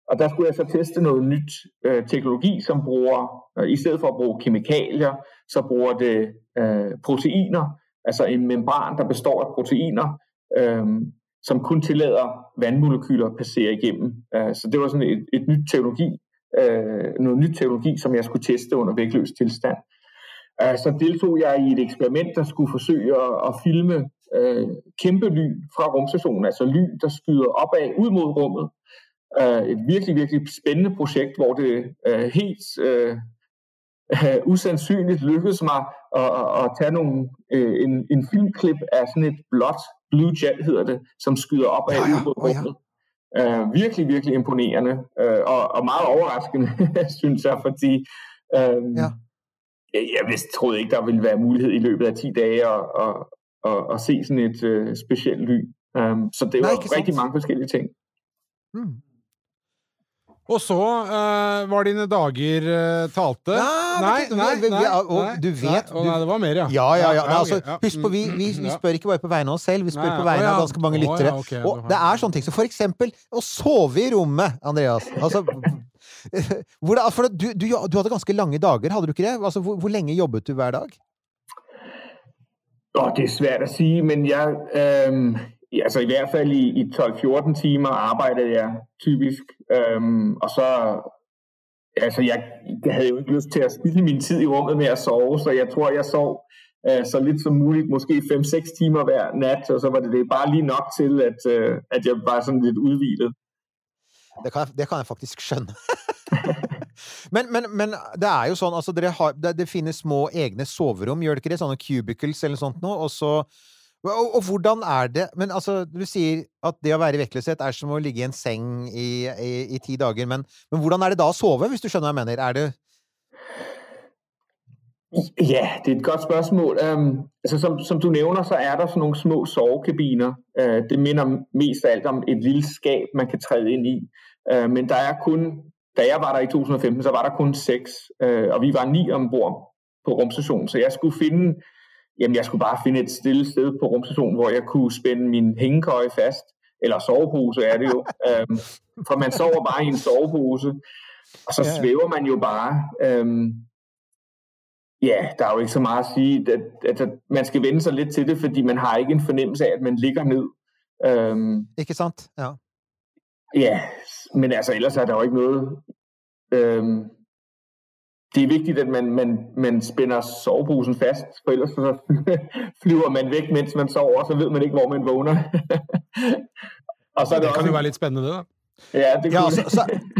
og der skulle jeg så teste noget nyt øh, teknologi, som bruger, øh, i stedet for at bruge kemikalier, så bruger det øh, proteiner, altså en membran, der består af proteiner, øh, som kun tillader vandmolekyler at passere igennem. Øh, så det var sådan et, et nyt teknologi, øh, noget nyt teknologi, som jeg skulle teste under vægtløs tilstand. Øh, så deltog jeg i et eksperiment, der skulle forsøge at, at filme øh, kæmpe lyn fra rumstationen, altså lyn, der skyder opad ud mod rummet. Øh, et virkelig, virkelig spændende projekt, hvor det øh, helt øh, øh, usandsynligt lykkedes mig at, at, at tage nogle, øh, en, en filmklip af sådan et blåt blue jet, hedder det, som skyder opad Ja, ja. ja. rummet. Øh, virkelig, virkelig imponerende, øh, og, og meget overraskende, synes jeg, fordi øh, Ja. jeg, jeg vidste, troede ikke, der ville være mulighed i løbet af 10 dage at, at, at, at se sådan et øh, specielt ly. Um, så det Nej, var sant? rigtig mange forskellige ting. Mm. Og så eh, var dine dager eh, talte. Ja, nei, du, nei, vi- vi- nei, og nei, du vet- nei, nei, det var mer, ja. Ja, ja, ja. Nei, altså, ja. husk på, vi, vi, vi Ja. spør ikke bare på vegne av oss selv, vi spør Nei, på vegne ja. av ganske mange ja, lyttere. ok, du Og det er sånne ting som for eksempel å sove i rommet, Andreas. Altså, hvor det, for du, du, du hadde ganske lange dager, hadde du ikke det? Altså, hvor, hvor lenge jobbet du hver dag? Åh, det er svært at sige, men jeg, øhm, ja, altså i hvert fald i, i 12-14 timer arbejdede jeg typisk, øhm, og så, altså jeg, jeg havde jo ikke lyst til at spilde min tid i rummet med at sove, så jeg tror, jeg sov øh, så lidt som muligt, måske 5-6 timer hver nat, og så var det, det bare lige nok til, at, øh, at jeg var sådan lidt udvilet. Det kan, jeg, det kan jeg faktisk skjønne. men, men, men det er jo sånn, altså dere har, det, det finnes små egne soverom, gjør det ikke det? Sånne cubicles eller sådan sånt noe, og så og, og hvordan er det Men altså, du sier at det å være i vektløshet er som å ligge i en seng i, i, i ti dager, men, men hvordan er det da å sove, hvis du skjønner hva jeg mener? Er det Ja, det er et godt spørsmål. Um, altså, som, som du nævner, så er der sådan nogle små sovekabiner. Uh, det minder mest af alt om et lille skab, man kan træde ind i. Uh, men der er kun, da jeg var der i 2015, så var der kun seks, uh, og vi var ni ombord på rumstationen. Så jeg skulle finde, jamen jeg skulle bare finde et stille sted på rumstationen, hvor jeg kunne spænde min hængekøje fast, eller sovepose er det jo. Um, for man sover bare i en sovepose, og så Ja, ja. svæver man jo bare. Um, Ja, der er jo ikke så meget at sige. At, at, man skal vende sig lidt til det, fordi man har ikke en fornemmelse af, at man ligger ned. Øhm, Ikke sant? Ja. ja, men altså ellers er der jo ikke noget. Øhm, det er vigtigt, at man, man, man spænder soveposen fast, for ellers så flyver man væk, mens man sover, og så ved man ikke, hvor man vågner. og så er Det det, kan også, jo være litt spennende, det. da. Ja, det Ja, kunne altså, så,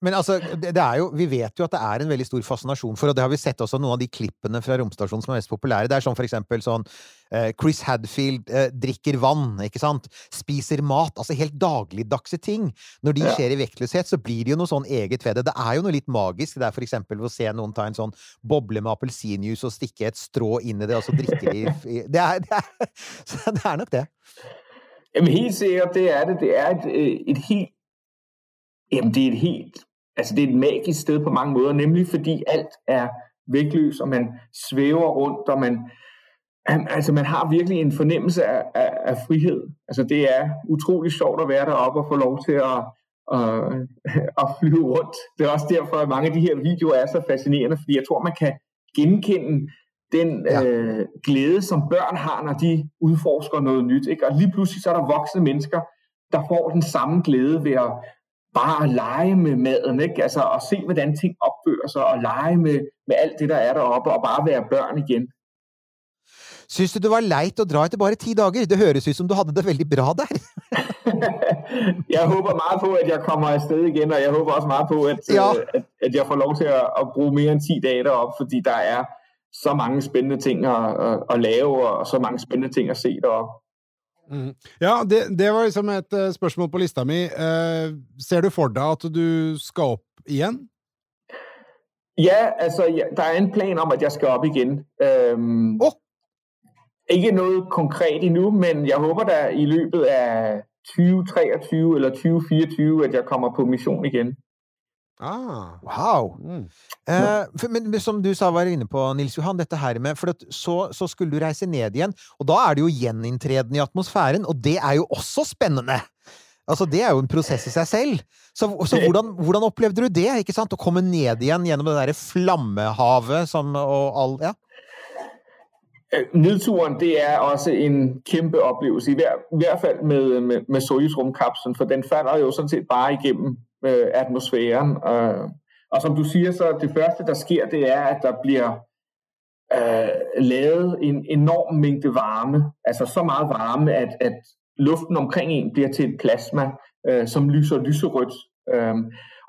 men altså, det, er jo, vi vet jo at det er en veldig stor fascinasjon for, og det har vi sett også noen av de klippene fra romstasjonen som er mest populære. Det er sånn for eksempel sånn eh, Chris Hadfield eh, drikker vann, ikke sant? Spiser mat. Altså helt dagligdagse ting. Når de skjer i vektløshet, så blir det jo noe sånn eget ved det. Det er jo noe litt magisk. Det er for eksempel å se noen ta en sånn boble med appelsinjuice og stikke et strå inn i det, og så drikke i i- det er, det er, så det er nok det. Jamen helt sikkert, det er det. Det er et, øh, et helt... Jamen det er et helt... Altså det er et magisk sted på mange måder, nemlig fordi alt er vægtløs, og man svæver rundt, og man... Altså man har virkelig en fornemmelse af, af, af frihed. Altså det er utrolig sjovt at være deroppe og få lov til at, at, at flyve rundt. Det er også derfor, at mange af de her videoer er så fascinerende, fordi jeg tror, man kan genkende den ja. øh, glæde, som børn har, når de udforsker noget nyt. Ikke? Og lige pludselig så er der voksne mennesker, der får den samme glæde ved at bare at lege med maden, ikke? Altså at se, hvordan ting opfører sig, og lege med, med alt det, der er deroppe, og bare være børn igen. Syns du det var leit å dra etter bare ti dager? Det høres ut som du hadde det veldig bra der. jeg håber meget på, at jeg kommer afsted igen, og jeg håper også meget på, at, Ja. øh, at, at jeg får lov til at, at bruge mere end 10 dage deroppe, fordi der er så mange spændende ting at, at, at lave, og så mange spændende ting at se deroppe. Mm. Ja, det, det var liksom et eh, spørsmål på lista mi. Eh, ser du for deg at du skal opp igjen? Ja, altså, ja, der er en plan om, at jeg skal op igen. Øhm, Åh! Ikke noget konkret endnu, men jeg håber da i løbet af 2023 eller 2024, at jeg kommer på mission igen. Ah. Wow! Mm. Eh, for, men men som du sa, var inne på, Nils Johan, dette her med For at så, så skulle du reise ned igjen, og da er det jo gjeninntreden i atmosfæren, og det er jo også spennende! Altså, det er jo en prosess i seg selv. Så, så hvordan, hvordan opplevde du det, ikke sant? Å komme ned igjen gjennom det derre flammehavet som og all Ja. Øh, Nedturen, det er også en kæmpe oplevelse, i, hver, i hvert fald med, med, med Soyuz-rumkapslen, for den falder jo sådan set bare igennem øh, atmosfæren. Og, og som du siger, så det første, der sker, det er, at der bliver øh, lavet en enorm mængde varme, altså så meget varme, at, at luften omkring en bliver til et plasma, øh, som lyser lyserødt. Øh,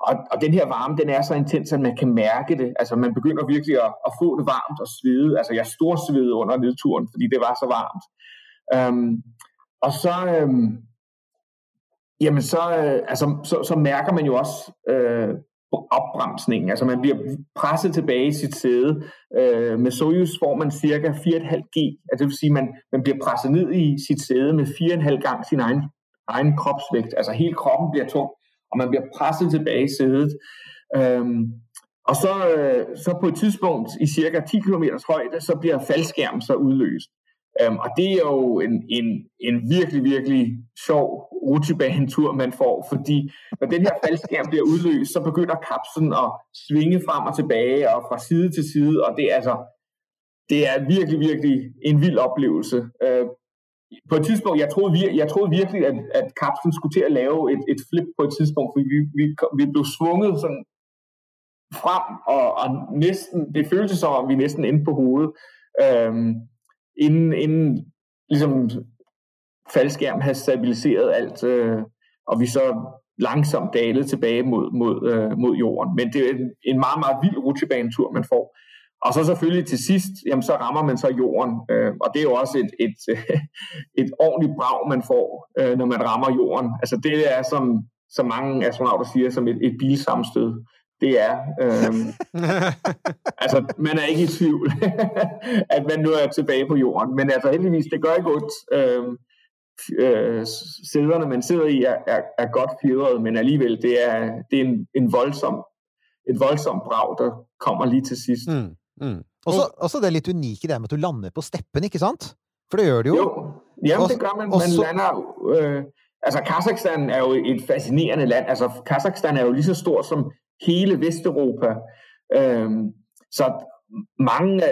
og, og den her varme, den er så intens, at man kan mærke det. Altså man begynder virkelig at, at få det varmt og svede. Altså jeg storsvede under nedturen, fordi det var så varmt. Øh, og så, Øh, jamen så, øh, altså, så, så mærker man jo også, øh, opbremsningen. Altså man bliver presset tilbage i sit sæde. Øh, med Soyuz får man cirka 4,5 G. Altså det vil sige, man, man bliver presset ned i sit sæde med 4,5 gang sin egen, egen kropsvægt. Altså hele kroppen bliver tung, og man bliver presset tilbage i sædet. Øh, og så, øh, så på et tidspunkt i cirka 10 km højde, så bliver faldskærmen så udløst. Um, og det er jo en, en, en virkelig, virkelig sjov rutsjebanetur, man får, fordi når den her faldskærm bliver udløst, så begynder kapslen at svinge frem og tilbage og fra side til side, og det er altså det er virkelig, virkelig en vild oplevelse. Uh, på et tidspunkt, jeg troede, jeg troede virkelig, at, at kapslen skulle til at lave et, et flip på et tidspunkt, fordi vi, vi, vi blev svunget sådan frem, og, og næsten, det føltes som om, vi næsten endte på hovedet. Um, inden, inden ligesom faldskærm havde stabiliseret alt, øh, og vi så langsomt dalede tilbage mod, mod, øh, mod jorden. Men det er en, en meget, meget vild rutsjebanetur, man får. Og så selvfølgelig til sidst, jamen så rammer man så jorden, øh, og det er jo også et, et, et ordentligt brag, man får, øh, når man rammer jorden. Altså det er, som, som mange astronauter siger, som et, et bilsamstød det er. Øhm, altså, man er ikke i tvivl, at man nu er tilbage på jorden. Men altså heldigvis, det gør ikke ondt. Øhm, øh, sæderne, man sidder i, er, er, er godt fjedret, men alligevel, det er, det er en, en voldsom, et voldsomt brag, der kommer lige til sidst. Mm, mm. Og så, og så det lidt unikke der med, at du lander på steppen, ikke sant? For det gør det jo. Jo, jamen det gør man. Man så... lander... Øh, altså, Kazakhstan er jo et fascinerende land. Altså, Kazakhstan er jo lige så stor som hele Vesteuropa. Øh, så mange,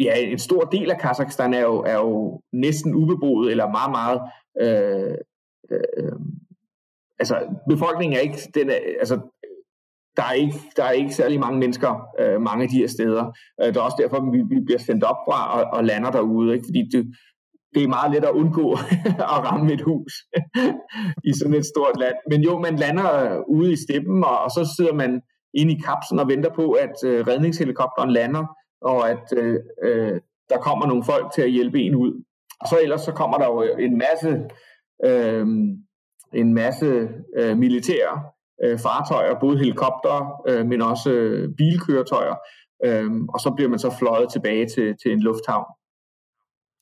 ja, en stor del af Kazakhstan er jo, er jo næsten ubeboet, eller meget, meget, øh, øh, altså befolkningen er ikke, den er, altså der er ikke, der er ikke særlig mange mennesker øh, mange af de her steder. Øh, det er også derfor, vi, vi bliver sendt op fra og, og lander derude, ikke? fordi det, det er meget let at undgå at ramme et hus i sådan et stort land. Men jo, man lander ude i steppen, og, og så sidder man inde i kapslen og venter på, at øh, redningshelikopteren lander, og at øh, øh, der kommer nogle folk til at hjælpe en ud. Og så ellers så kommer der jo øh, en masse, øh, en masse øh, militære øh, fartøjer, både helikopter, øh, men også øh, bilkøretøjer, øh, og så bliver man så fløjet tilbage til, til en lufthavn.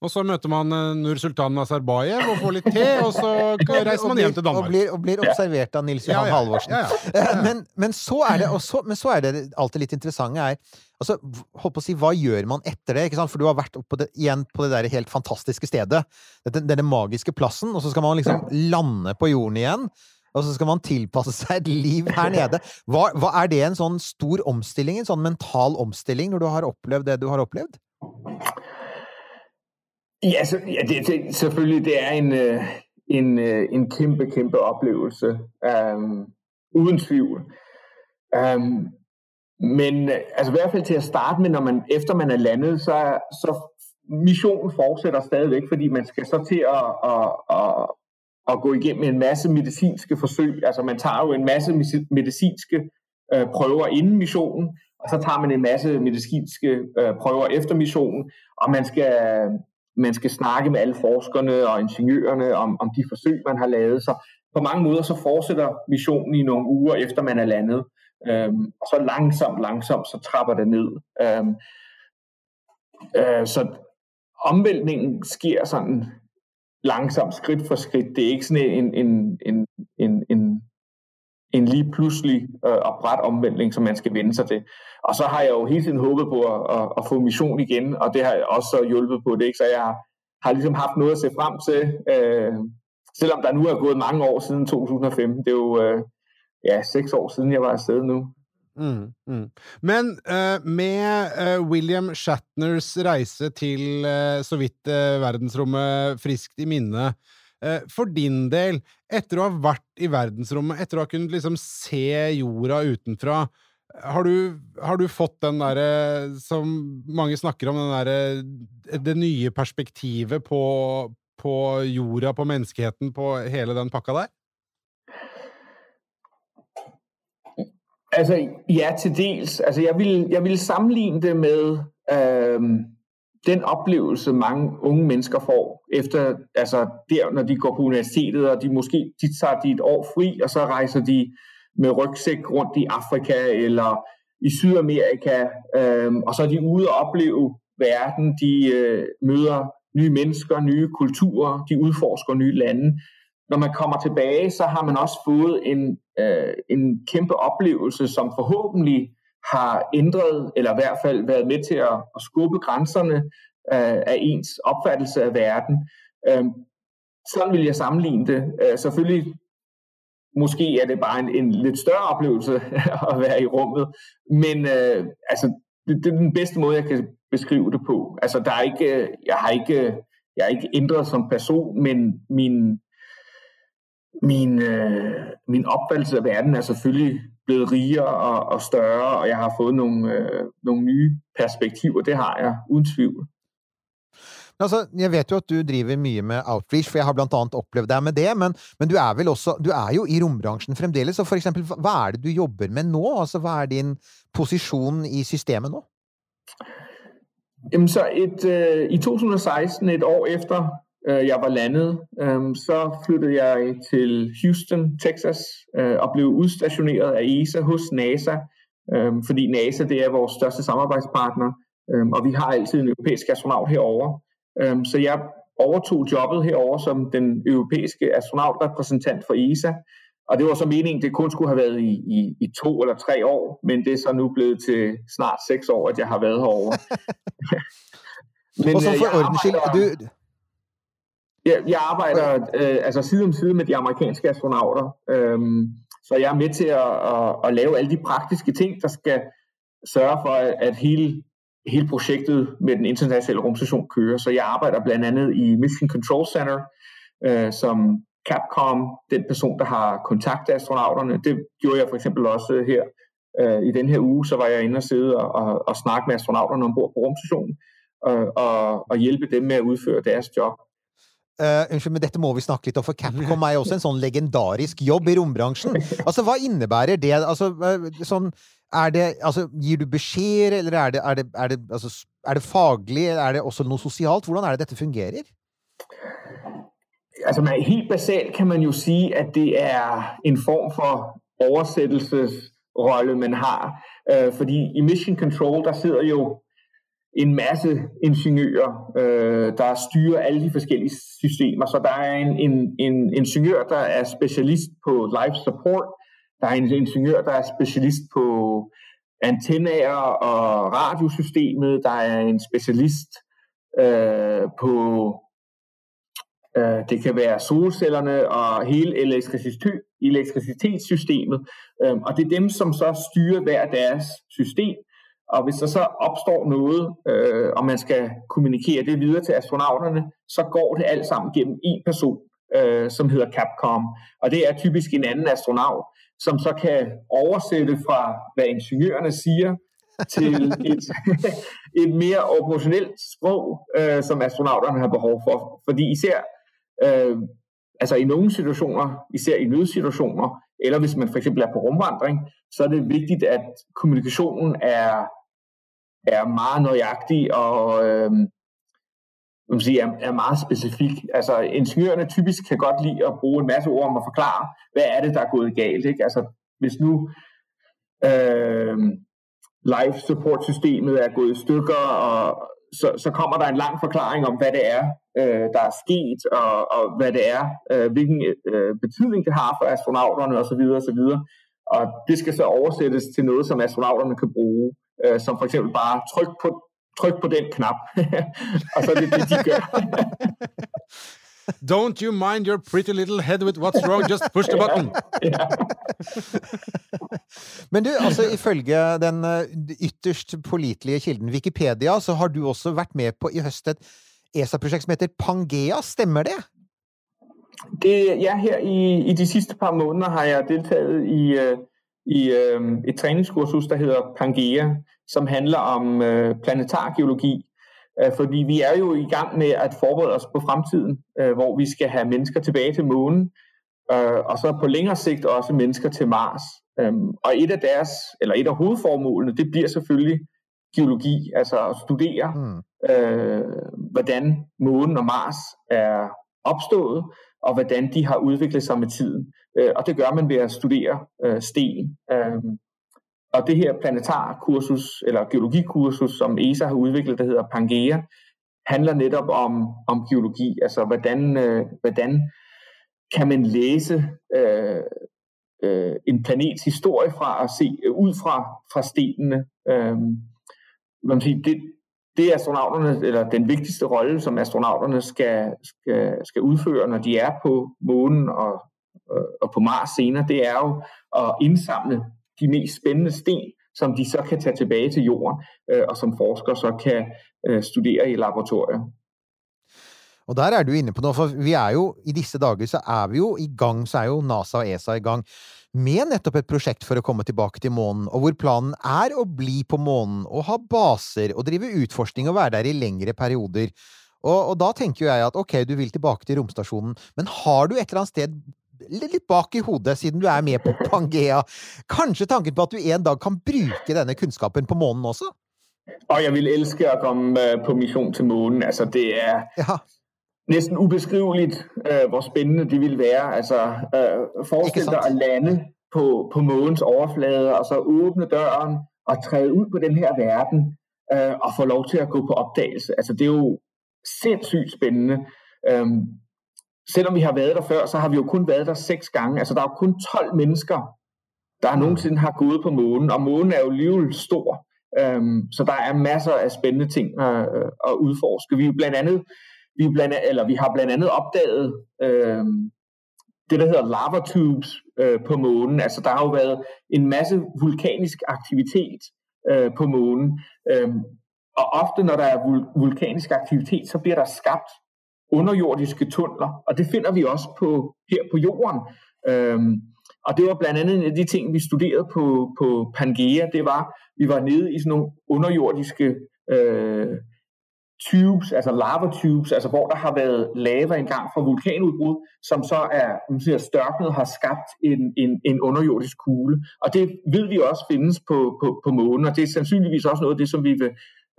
Og så møter man eh, Nur-Sultan Nazarbayev og får litt te, og så reiser man hjem til Danmark. Og blir, og blir observert av Nils Johan ja, ja, Halvorsen. Ja, men, men, så er det, så, men så er det alltid litt interessante er altså, holdt på å si, Hva gjør man etter det? For du har vært på det, igjen på det der helt fantastiske stedet. Dette, denne magiske plassen. Og så skal man liksom lande på jorden igjen. Og så skal man tilpasse seg et liv her nede. Hva, hva Er det en sånn stor omstilling, en sånn mental omstilling, når du har opplevd det du har opplevd? Ja, så, ja det, det, selvfølgelig, det er en, øh, en, øh, en kæmpe, kæmpe oplevelse. Um, uden tvivl. Um, men øh, altså i hvert fald til at starte med, når man, efter man er landet, så, så missionen fortsætter stadigvæk, fordi man skal så til at, at, at, at gå igennem en masse medicinske forsøg. Altså man tager jo en masse medicinske øh, prøver inden missionen, og så tager man en masse medicinske øh, prøver efter missionen, og man skal man skal snakke med alle forskerne og ingeniørerne om, om de forsøg, man har lavet. Så på mange måder så fortsætter missionen i nogle uger efter man er landet. Øhm, og så langsomt, langsomt, så trapper det ned. Øhm, øh, så omvæltningen sker sådan langsomt, skridt for skridt. Det er ikke sådan en, en, en, en, en en lige pludselig øh, og bræt omvending, som man skal vende sig til. Og så har jeg jo hele tiden håbet på at, at, at få mission igen, og det har jeg også hjulpet på det. Ikke? Så jeg har, har ligesom haft noget at se frem til, øh, selvom der nu er gået mange år siden 2015. Det er jo øh, ja, seks år siden, jeg var afsted nu. Mm, mm. Men uh, med uh, William Shatners rejse til uh, så vidt uh, verdensrummet friskt i minne, Eh, for din del, etter å ha vært i verdensrommet, etter å ha kunnet liksom se jorda utenfra, eh, har du, har du fått den derre eh, som mange snakker om, den derre Det nye perspektivet på, på jorda, på menneskeheten, på hele den pakka der? Altså, ja, til dels. Altså, jeg vil, jeg vil sammenligne det med øhm, den oplevelse, mange unge mennesker får, efter, altså der, når de går på universitetet, og de måske de tager de et år fri, og så rejser de med rygsæk rundt i Afrika eller i Sydamerika, øh, og så er de ude og opleve verden, de øh, møder nye mennesker, nye kulturer, de udforsker nye lande. Når man kommer tilbage, så har man også fået en, øh, en kæmpe oplevelse, som forhåbentlig har ændret, eller i hvert fald været med til at, at skubbe grænserne øh, af ens opfattelse af verden. Øh, sådan vil jeg sammenligne det. Øh, selvfølgelig, måske er det bare en, en lidt større oplevelse at være i rummet, men øh, altså, det, det er den bedste måde, jeg kan beskrive det på. Altså, der er ikke, øh, jeg har ikke, jeg er ikke ændret som person, men min, min, øh, min opfattelse af verden er selvfølgelig blevet rigere og, og større, og jeg har fået nogle, øh, nogle nye perspektiver. Det har jeg, uden tvivl. Altså, jeg vet jo at du driver mye med outreach, for jeg har blant annet opplevd deg med det, men, men du er vel også Du er jo i rombransjen fremdeles, så for eksempel, hva er det du jobber med nå? Altså, hva er din posisjon i systemet nå? Jamen, så et, øh, i 2016, et år efter øh, jeg var landet, øh, så flyttede jeg til Houston, Texas, øh, og blev udstationeret af ESA hos NASA, øh, fordi NASA det er vores største samarbejdspartner, øh, og vi har altid en europæisk astronaut herover. Øh, så jeg overtog jobbet herover som den europæiske astronautrepræsentant for ESA, og det var så meningen, det kun skulle have været i, i, i to eller tre år, men det er så nu blevet til snart seks år, at jeg har været herovre. men, og så for jeg arbejder, du... jeg, jeg arbejder øh, altså side om side med de amerikanske astronauter, øhm, så jeg er med til at, at, at lave alle de praktiske ting, der skal sørge for, at hele, hele projektet med den internationale rumstation kører. Så jeg arbejder blandt andet i Mission Control Center, øh, som Capcom, den person, der har kontaktet astronauterne. Det gjorde jeg for eksempel også her øh, i den her uge, så var jeg inde og sidde og, og, og snakke med astronauterne ombord på rumstationen og, og, og hjælpe dem med at udføre deres job. Uh, unnskyld, men dette må vi snakke litt om, for Capcom er jo også en sånn legendarisk jobb i rombransjen. Altså, Hva innebærer det? Altså, sånn, er det, altså, Gir du beskjeder, eller er det, er, det, er, det, altså, er det faglig? Er det også noe sosialt? Hvordan er det dette fungerer? altså man, helt basalt kan man jo sige, at det er en form for oversættelsesrolle, man har. Øh, fordi i Mission Control, der sidder jo en masse ingeniører, øh, der styrer alle de forskellige systemer. Så der er en, en, en ingeniør, der er specialist på life support. Der er en ingeniør, der er specialist på antenner og radiosystemet. Der er en specialist øh, på Øh, det kan være solcellerne og hele elektricitet, elektricitetssystemet. Øh, og det er dem, som så styrer hver deres system. Og hvis der så opstår noget, øh, og man skal kommunikere det videre til astronauterne, så går det alt sammen gennem en person, øh, som hedder Capcom. Og det er typisk en anden astronaut, som så kan oversætte fra, hvad ingeniørerne siger, til et, et mere operationelt sprog, øh, som astronauterne har behov for. Fordi især Øh, altså i nogle situationer, især i nødsituationer, eller hvis man for eksempel er på rumvandring, så er det vigtigt, at kommunikationen er, er meget nøjagtig og øh, man sige, er, er meget specifik. Altså ingeniørerne typisk kan godt lide at bruge en masse ord om at forklare, hvad er det, der er gået galt. Ikke? Altså hvis nu øh, life support systemet er gået i stykker, og så, så kommer der en lang forklaring om, hvad det er, øh, der er sket, og, og hvad det er, øh, hvilken øh, betydning det har for astronauterne osv. osv. Og det skal så oversættes til noget, som astronauterne kan bruge, øh, som for eksempel bare tryk på, tryk på den knap, og så er det det, de gør. Don't you mind your pretty little head with what's wrong, just push the button. Men du, altså ifølge den eh, ytterst pålitelige kilden Wikipedia, så har du også vært med på i høst et ESA-prosjekt som heter Pangea, stemmer det? det ja, her i, i de sidste par måneder har jeg deltaget i, eh, i uh, et træningskursus, der hedder Pangea, som handler om uh, planetargeologi. Fordi vi er jo i gang med at forberede os på fremtiden, hvor vi skal have mennesker tilbage til månen, uh, og så på længere sigt også mennesker til Mars. Um, og et af deres, eller et af hovedformålene, det bliver selvfølgelig geologi, altså at studere, mm. øh, hvordan månen og Mars er opstået, og hvordan de har udviklet sig med tiden. Øh, og det gør man ved at studere øh, sten. Øh, og det her planetarkursus, eller geologikursus, som ESA har udviklet, der hedder Pangea, handler netop om, om geologi, altså hvordan, øh, hvordan kan man læse øh, øh, en planets historie fra at se øh, ud fra, fra stenene. Øh, man sige, det, det er astronauterne, eller den vigtigste rolle, som astronauterne skal, skal, skal udføre, når de er på månen og, øh, og på Mars senere, det er jo at indsamle de mest spændende sten, som de så kan tage tilbage til jorden, øh, og som forskere så kan øh, studere i laboratorier. Og der er du inne på noe, for vi er jo, i disse dager så er vi jo i gang, så er jo NASA og ESA i gang med nettopp et prosjekt for å komme tilbake til månen, og hvor planen er å bli på månen og ha baser og drive utforskning og være der i lengre perioder. Og, og da tenker jo jeg at ok, du vil tilbake til romstasjonen, men har du et eller annet sted litt bak i hodet, siden du er med på Pangea. Kanskje tanken på at du en dag kan bruke denne kunnskapen på månen også? Og jeg vil elske at komme øh, på mission til månen. Altså, det er Ja. Næsten ubeskriveligt, øh, hvor spændende det ville være. Altså, øh, forestil dig at lande på, på månens overflade, og så åbne døren og træde ud på den her verden, øh, og få lov til at gå på opdagelse. Altså, det er jo sindssygt spændende. Øhm, selvom vi har været der før, så har vi jo kun været der seks gange. Altså, der er jo kun 12 mennesker, der nogensinde har gået på månen, og månen er jo alligevel stor. Øhm, så der er masser af spændende ting at, at udforske. Vi er blandt andet, vi, blandt, eller vi har blandt andet opdaget øh, det, der hedder lava tubes øh, på månen. Altså, der har jo været en masse vulkanisk aktivitet øh, på månen. Øh, og ofte, når der er vul- vulkanisk aktivitet, så bliver der skabt underjordiske tunneler, og det finder vi også på her på jorden. Øhm, og det var blandt andet en af de ting, vi studerede på, på Pangea, det var, vi var nede i sådan nogle underjordiske øh, tubes, altså lava tubes, altså hvor der har været lava engang fra vulkanudbrud, som så er man siger, størknet har skabt en, en, en underjordisk kugle. Og det ved vi også findes på, på, på månen, og det er sandsynligvis også noget af det, som vi vil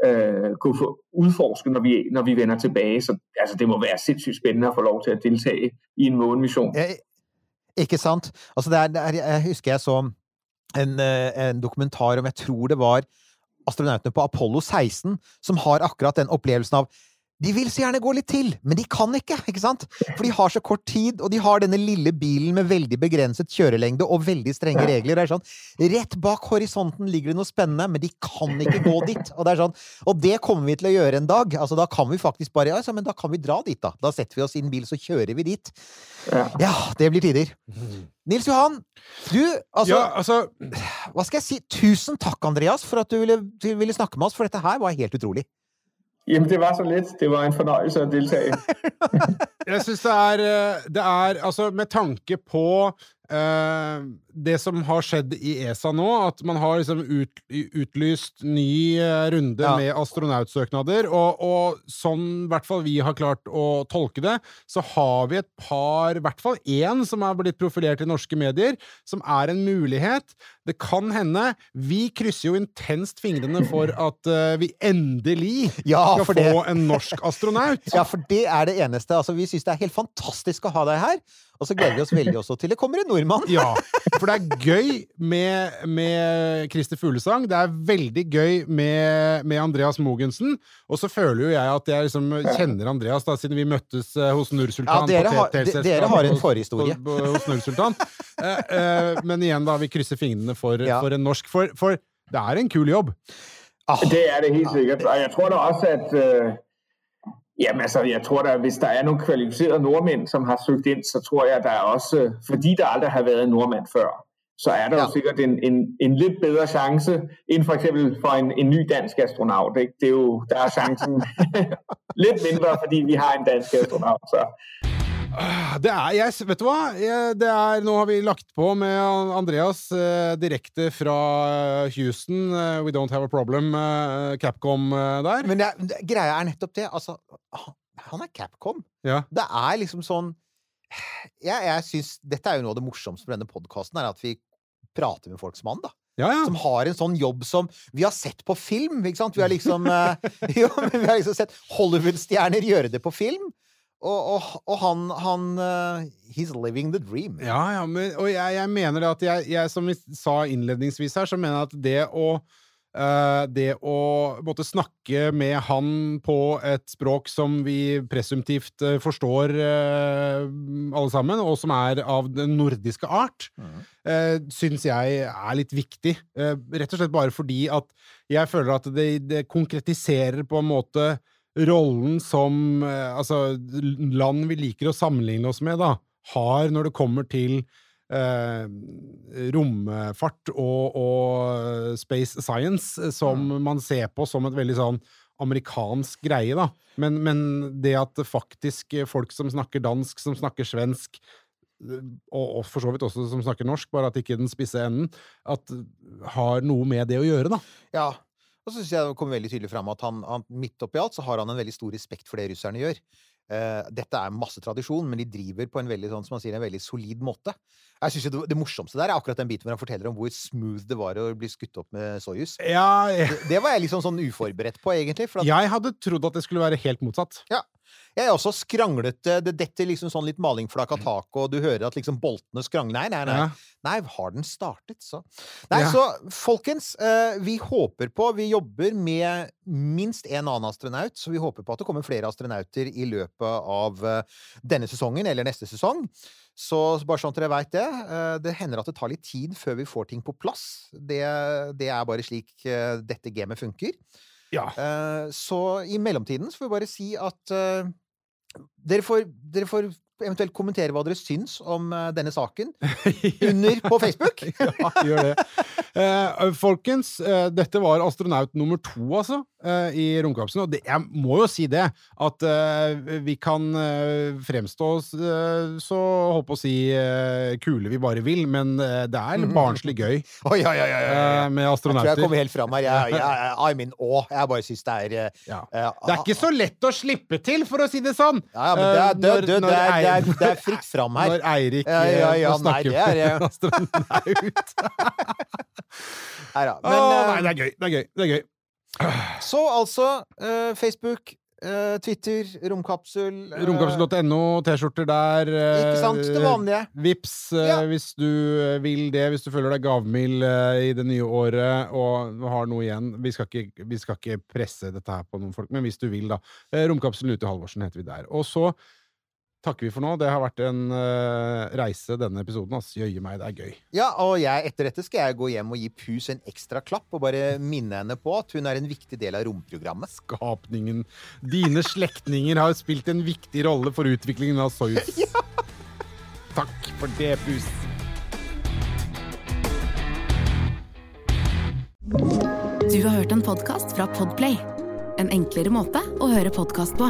øh, kunne få udforske, når vi, når vi vender tilbage. Så altså, det må være sindssygt spændende at få lov til at deltage i en månemission. Ja, ikke sant? Altså, det er, jeg husker jeg så en, øh, en dokumentar om, jeg tror det var astronautene på Apollo 16, som har akkurat den opplevelsen av de vil så gjerne gå litt til, men de kan ikke, ikke sant? For de har så kort tid, og de har denne lille bilen med veldig begrenset kjørelengde og veldig strenge regler. Det er sånn, Rett bak horisonten ligger det noe spennende, men de kan ikke gå dit. Og det er sånn, og det kommer vi til å gjøre en dag. Altså, da kan vi faktisk bare Ja, så, men da kan vi dra dit, da. Da setter vi oss i en bil, så kjører vi dit. Ja. Ja, det blir tider. Nils Johan, du, altså, ja, altså hva skal jeg si? Tusen takk, Andreas, for at du ville, du ville snakke med oss, for dette her var helt utrolig. Jamen, det var så lidt. Det var en fornøjelse at deltage. Jeg synes, det er øh, Det er Altså, med tanke på eh, det som har skjedd i ESA nå, at man har liksom ut, utlyst ny eh, runde Ja. med astronautsøknader, og, og sånn i hvert fall vi har klart å tolke det, så har vi et par, i hvert fall én, som er blitt profilert i norske medier, som er en mulighet. Det kan hende. Vi krysser jo intenst fingrene for at eh, vi endelig Ja, skal for det- få en norsk astronaut. Ja, for det er det eneste. Altså, vi syns det er helt fantastisk å ha deg her. Og så gleder vi oss veldig også til det kommer en nordmann. Ja, for det er gøy med, med Christer Fuglesang. Det er veldig gøy med, med Andreas Mogensen. Og så føler jo jeg at jeg liksom kjenner Andreas, da, siden vi møttes eh, hos Nursultan. Ja, dere på har- dere har en forhistorie. Hos Nursultan. Eh, eh, men igjen, da, vi krysser fingrene for, Ja. for en norsk. For, for det er en kul jobb. Ah, Det er det helt sikkert. Og jeg tror da også, at jamen, altså, jeg tror da, hvis der er nogle kvalificerede nordmænd, som har søgt ind, så tror jeg, der er også, fordi der aldrig har været en nordmand før, så er der Ja. jo sikkert en, en, en lidt bedre chance, end for eksempel for en, en ny dansk astronaut. Ikke? Det er jo, der er chancen lidt mindre, fordi vi har en dansk astronaut. Så. Ah, Det er, jeg, vet du hva? Det er, nå har vi lagt på med Andreas eh, direkte fra Houston. eh, We Don't Have a Problem, eh, Capcom eh, der. Men det, er- det, greia er nettopp det. Altså, han- er Capcom. Ja. Det er liksom sånn Jeg, jeg syns Dette er jo noe av det morsomste med denne podkasten, er at vi prater med folk som han, da. Ja, ja. Som har en sånn jobb som vi har sett på film, ikke sant? Vi har liksom eh, Jo, vi har liksom sett Hollywood-stjerner gjøre det på film. og, og, og han, han eh, He's living the dream. Ja, ja, men, og jeg, jeg mener det at jeg, jeg, som vi sa innledningsvis her, så mener jeg at det å det å måtte snakke med han på et språk som vi presumptivt eh, forstår eh, alle sammen, og som er av den nordiske art, uh, syns jeg er litt viktig. Eh, rett og slett bare fordi at jeg føler at det, det konkretiserer på en måte rollen som eh, altså, land vi liker å sammenligne oss med, da, har når det kommer til eh, romfart og, og space science, eh, som man ser på som et veldig sånn amerikansk greie, da. Men, men det at faktisk folk som snakker dansk, som snakker svensk, eh, og, og for så vidt også som snakker norsk, bare at ikke den spisse enden, at har noe med det å gjøre, da. Ja. Og så syns jeg det kommer veldig tydelig fram at han, han midt oppi alt så har han en veldig stor respekt for det russerne gjør. Eh, dette er masse tradisjon, men de driver på en veldig sånn, som man sier, en veldig solid måte. Jeg synes jo det, det morsomste der er akkurat den biten hvor han forteller om hvor smooth det var å bli skutt opp med Soyuz. Ja, jeg, Det, det var jeg liksom sånn uforberedt på, egentlig. At jeg hadde trodd at det skulle være helt motsatt. jeg er også skranglete. Det detter liksom sånn litt malingflak av taket, og du hører at liksom boltene skrangler. Nei, nei, nei. Ja. Nei, har den startet, så Nei, Ja. så folkens, eh, vi håper på Vi jobber med minst en annen astronaut, så vi håper på at det kommer flere astronauter i løpet av eh, denne sesongen eller neste sesong. Så bare sånn at dere veit det. eh, det hender at det tar litt tid før vi får ting på plass. Det, det er bare slik eh, dette gamet funker. Ja. Eh, så i mellomtiden så får vi bare si at dere, får, dere får eventuelt kommentere hva dere syns om denne saken under på Facebook. ja, gjør det. Eh, folkens, eh, dette var astronaut nummer to, altså, eh, i romkapselen. Og det, jeg må jo si det, at eh, vi kan eh, fremstå oss så holdt på å si kule vi bare vil, men det er barnslig gøy Oi, oi, oi, oi, oi. eh, med Jeg tror jeg astronauter. kommer helt fram her. Jeg, jeg, I'm in awe. Jeg bare syns det er Ja. eh, Det er ikke så lett å slippe til, for å si det sånn! Ja, ja, men det er, det, når- det, er, det, er, det er fritt fram her. Når Eirik Ja, ja, eh, ja, får snakke nei, det er, astronaut. Neida, Å, Men, eh, nei, det er gøy. Det er gøy. Det er gøy. Så altså, eh, Facebook, eh, Twitter, romkapsel eh, Romkapsel.no, T-skjorter der. Ikke sant? Det vanlige. Vips Ja. hvis du vil det, hvis du føler deg gavmild i det nye året og har noe igjen. Vi skal, ikke, vi skal ikke presse dette her på noen folk, men hvis du vil, da. Romkapselen ute i Halvorsen heter vi der. Og så takker vi for nå. Det har vært en eh, reise, denne episoden. ass. Jøye meg, det er gøy. Ja, og jeg, etter dette skal jeg gå hjem og gi Pus en ekstra klapp og bare minne henne på at hun er en viktig del av romprogrammet. Skapningen Dine slektninger har spilt en viktig rolle for utviklingen av Soyuz. Takk for det, Pus. Du har hørt en podcast fra Podplay. En enklere måte å høre podcast på.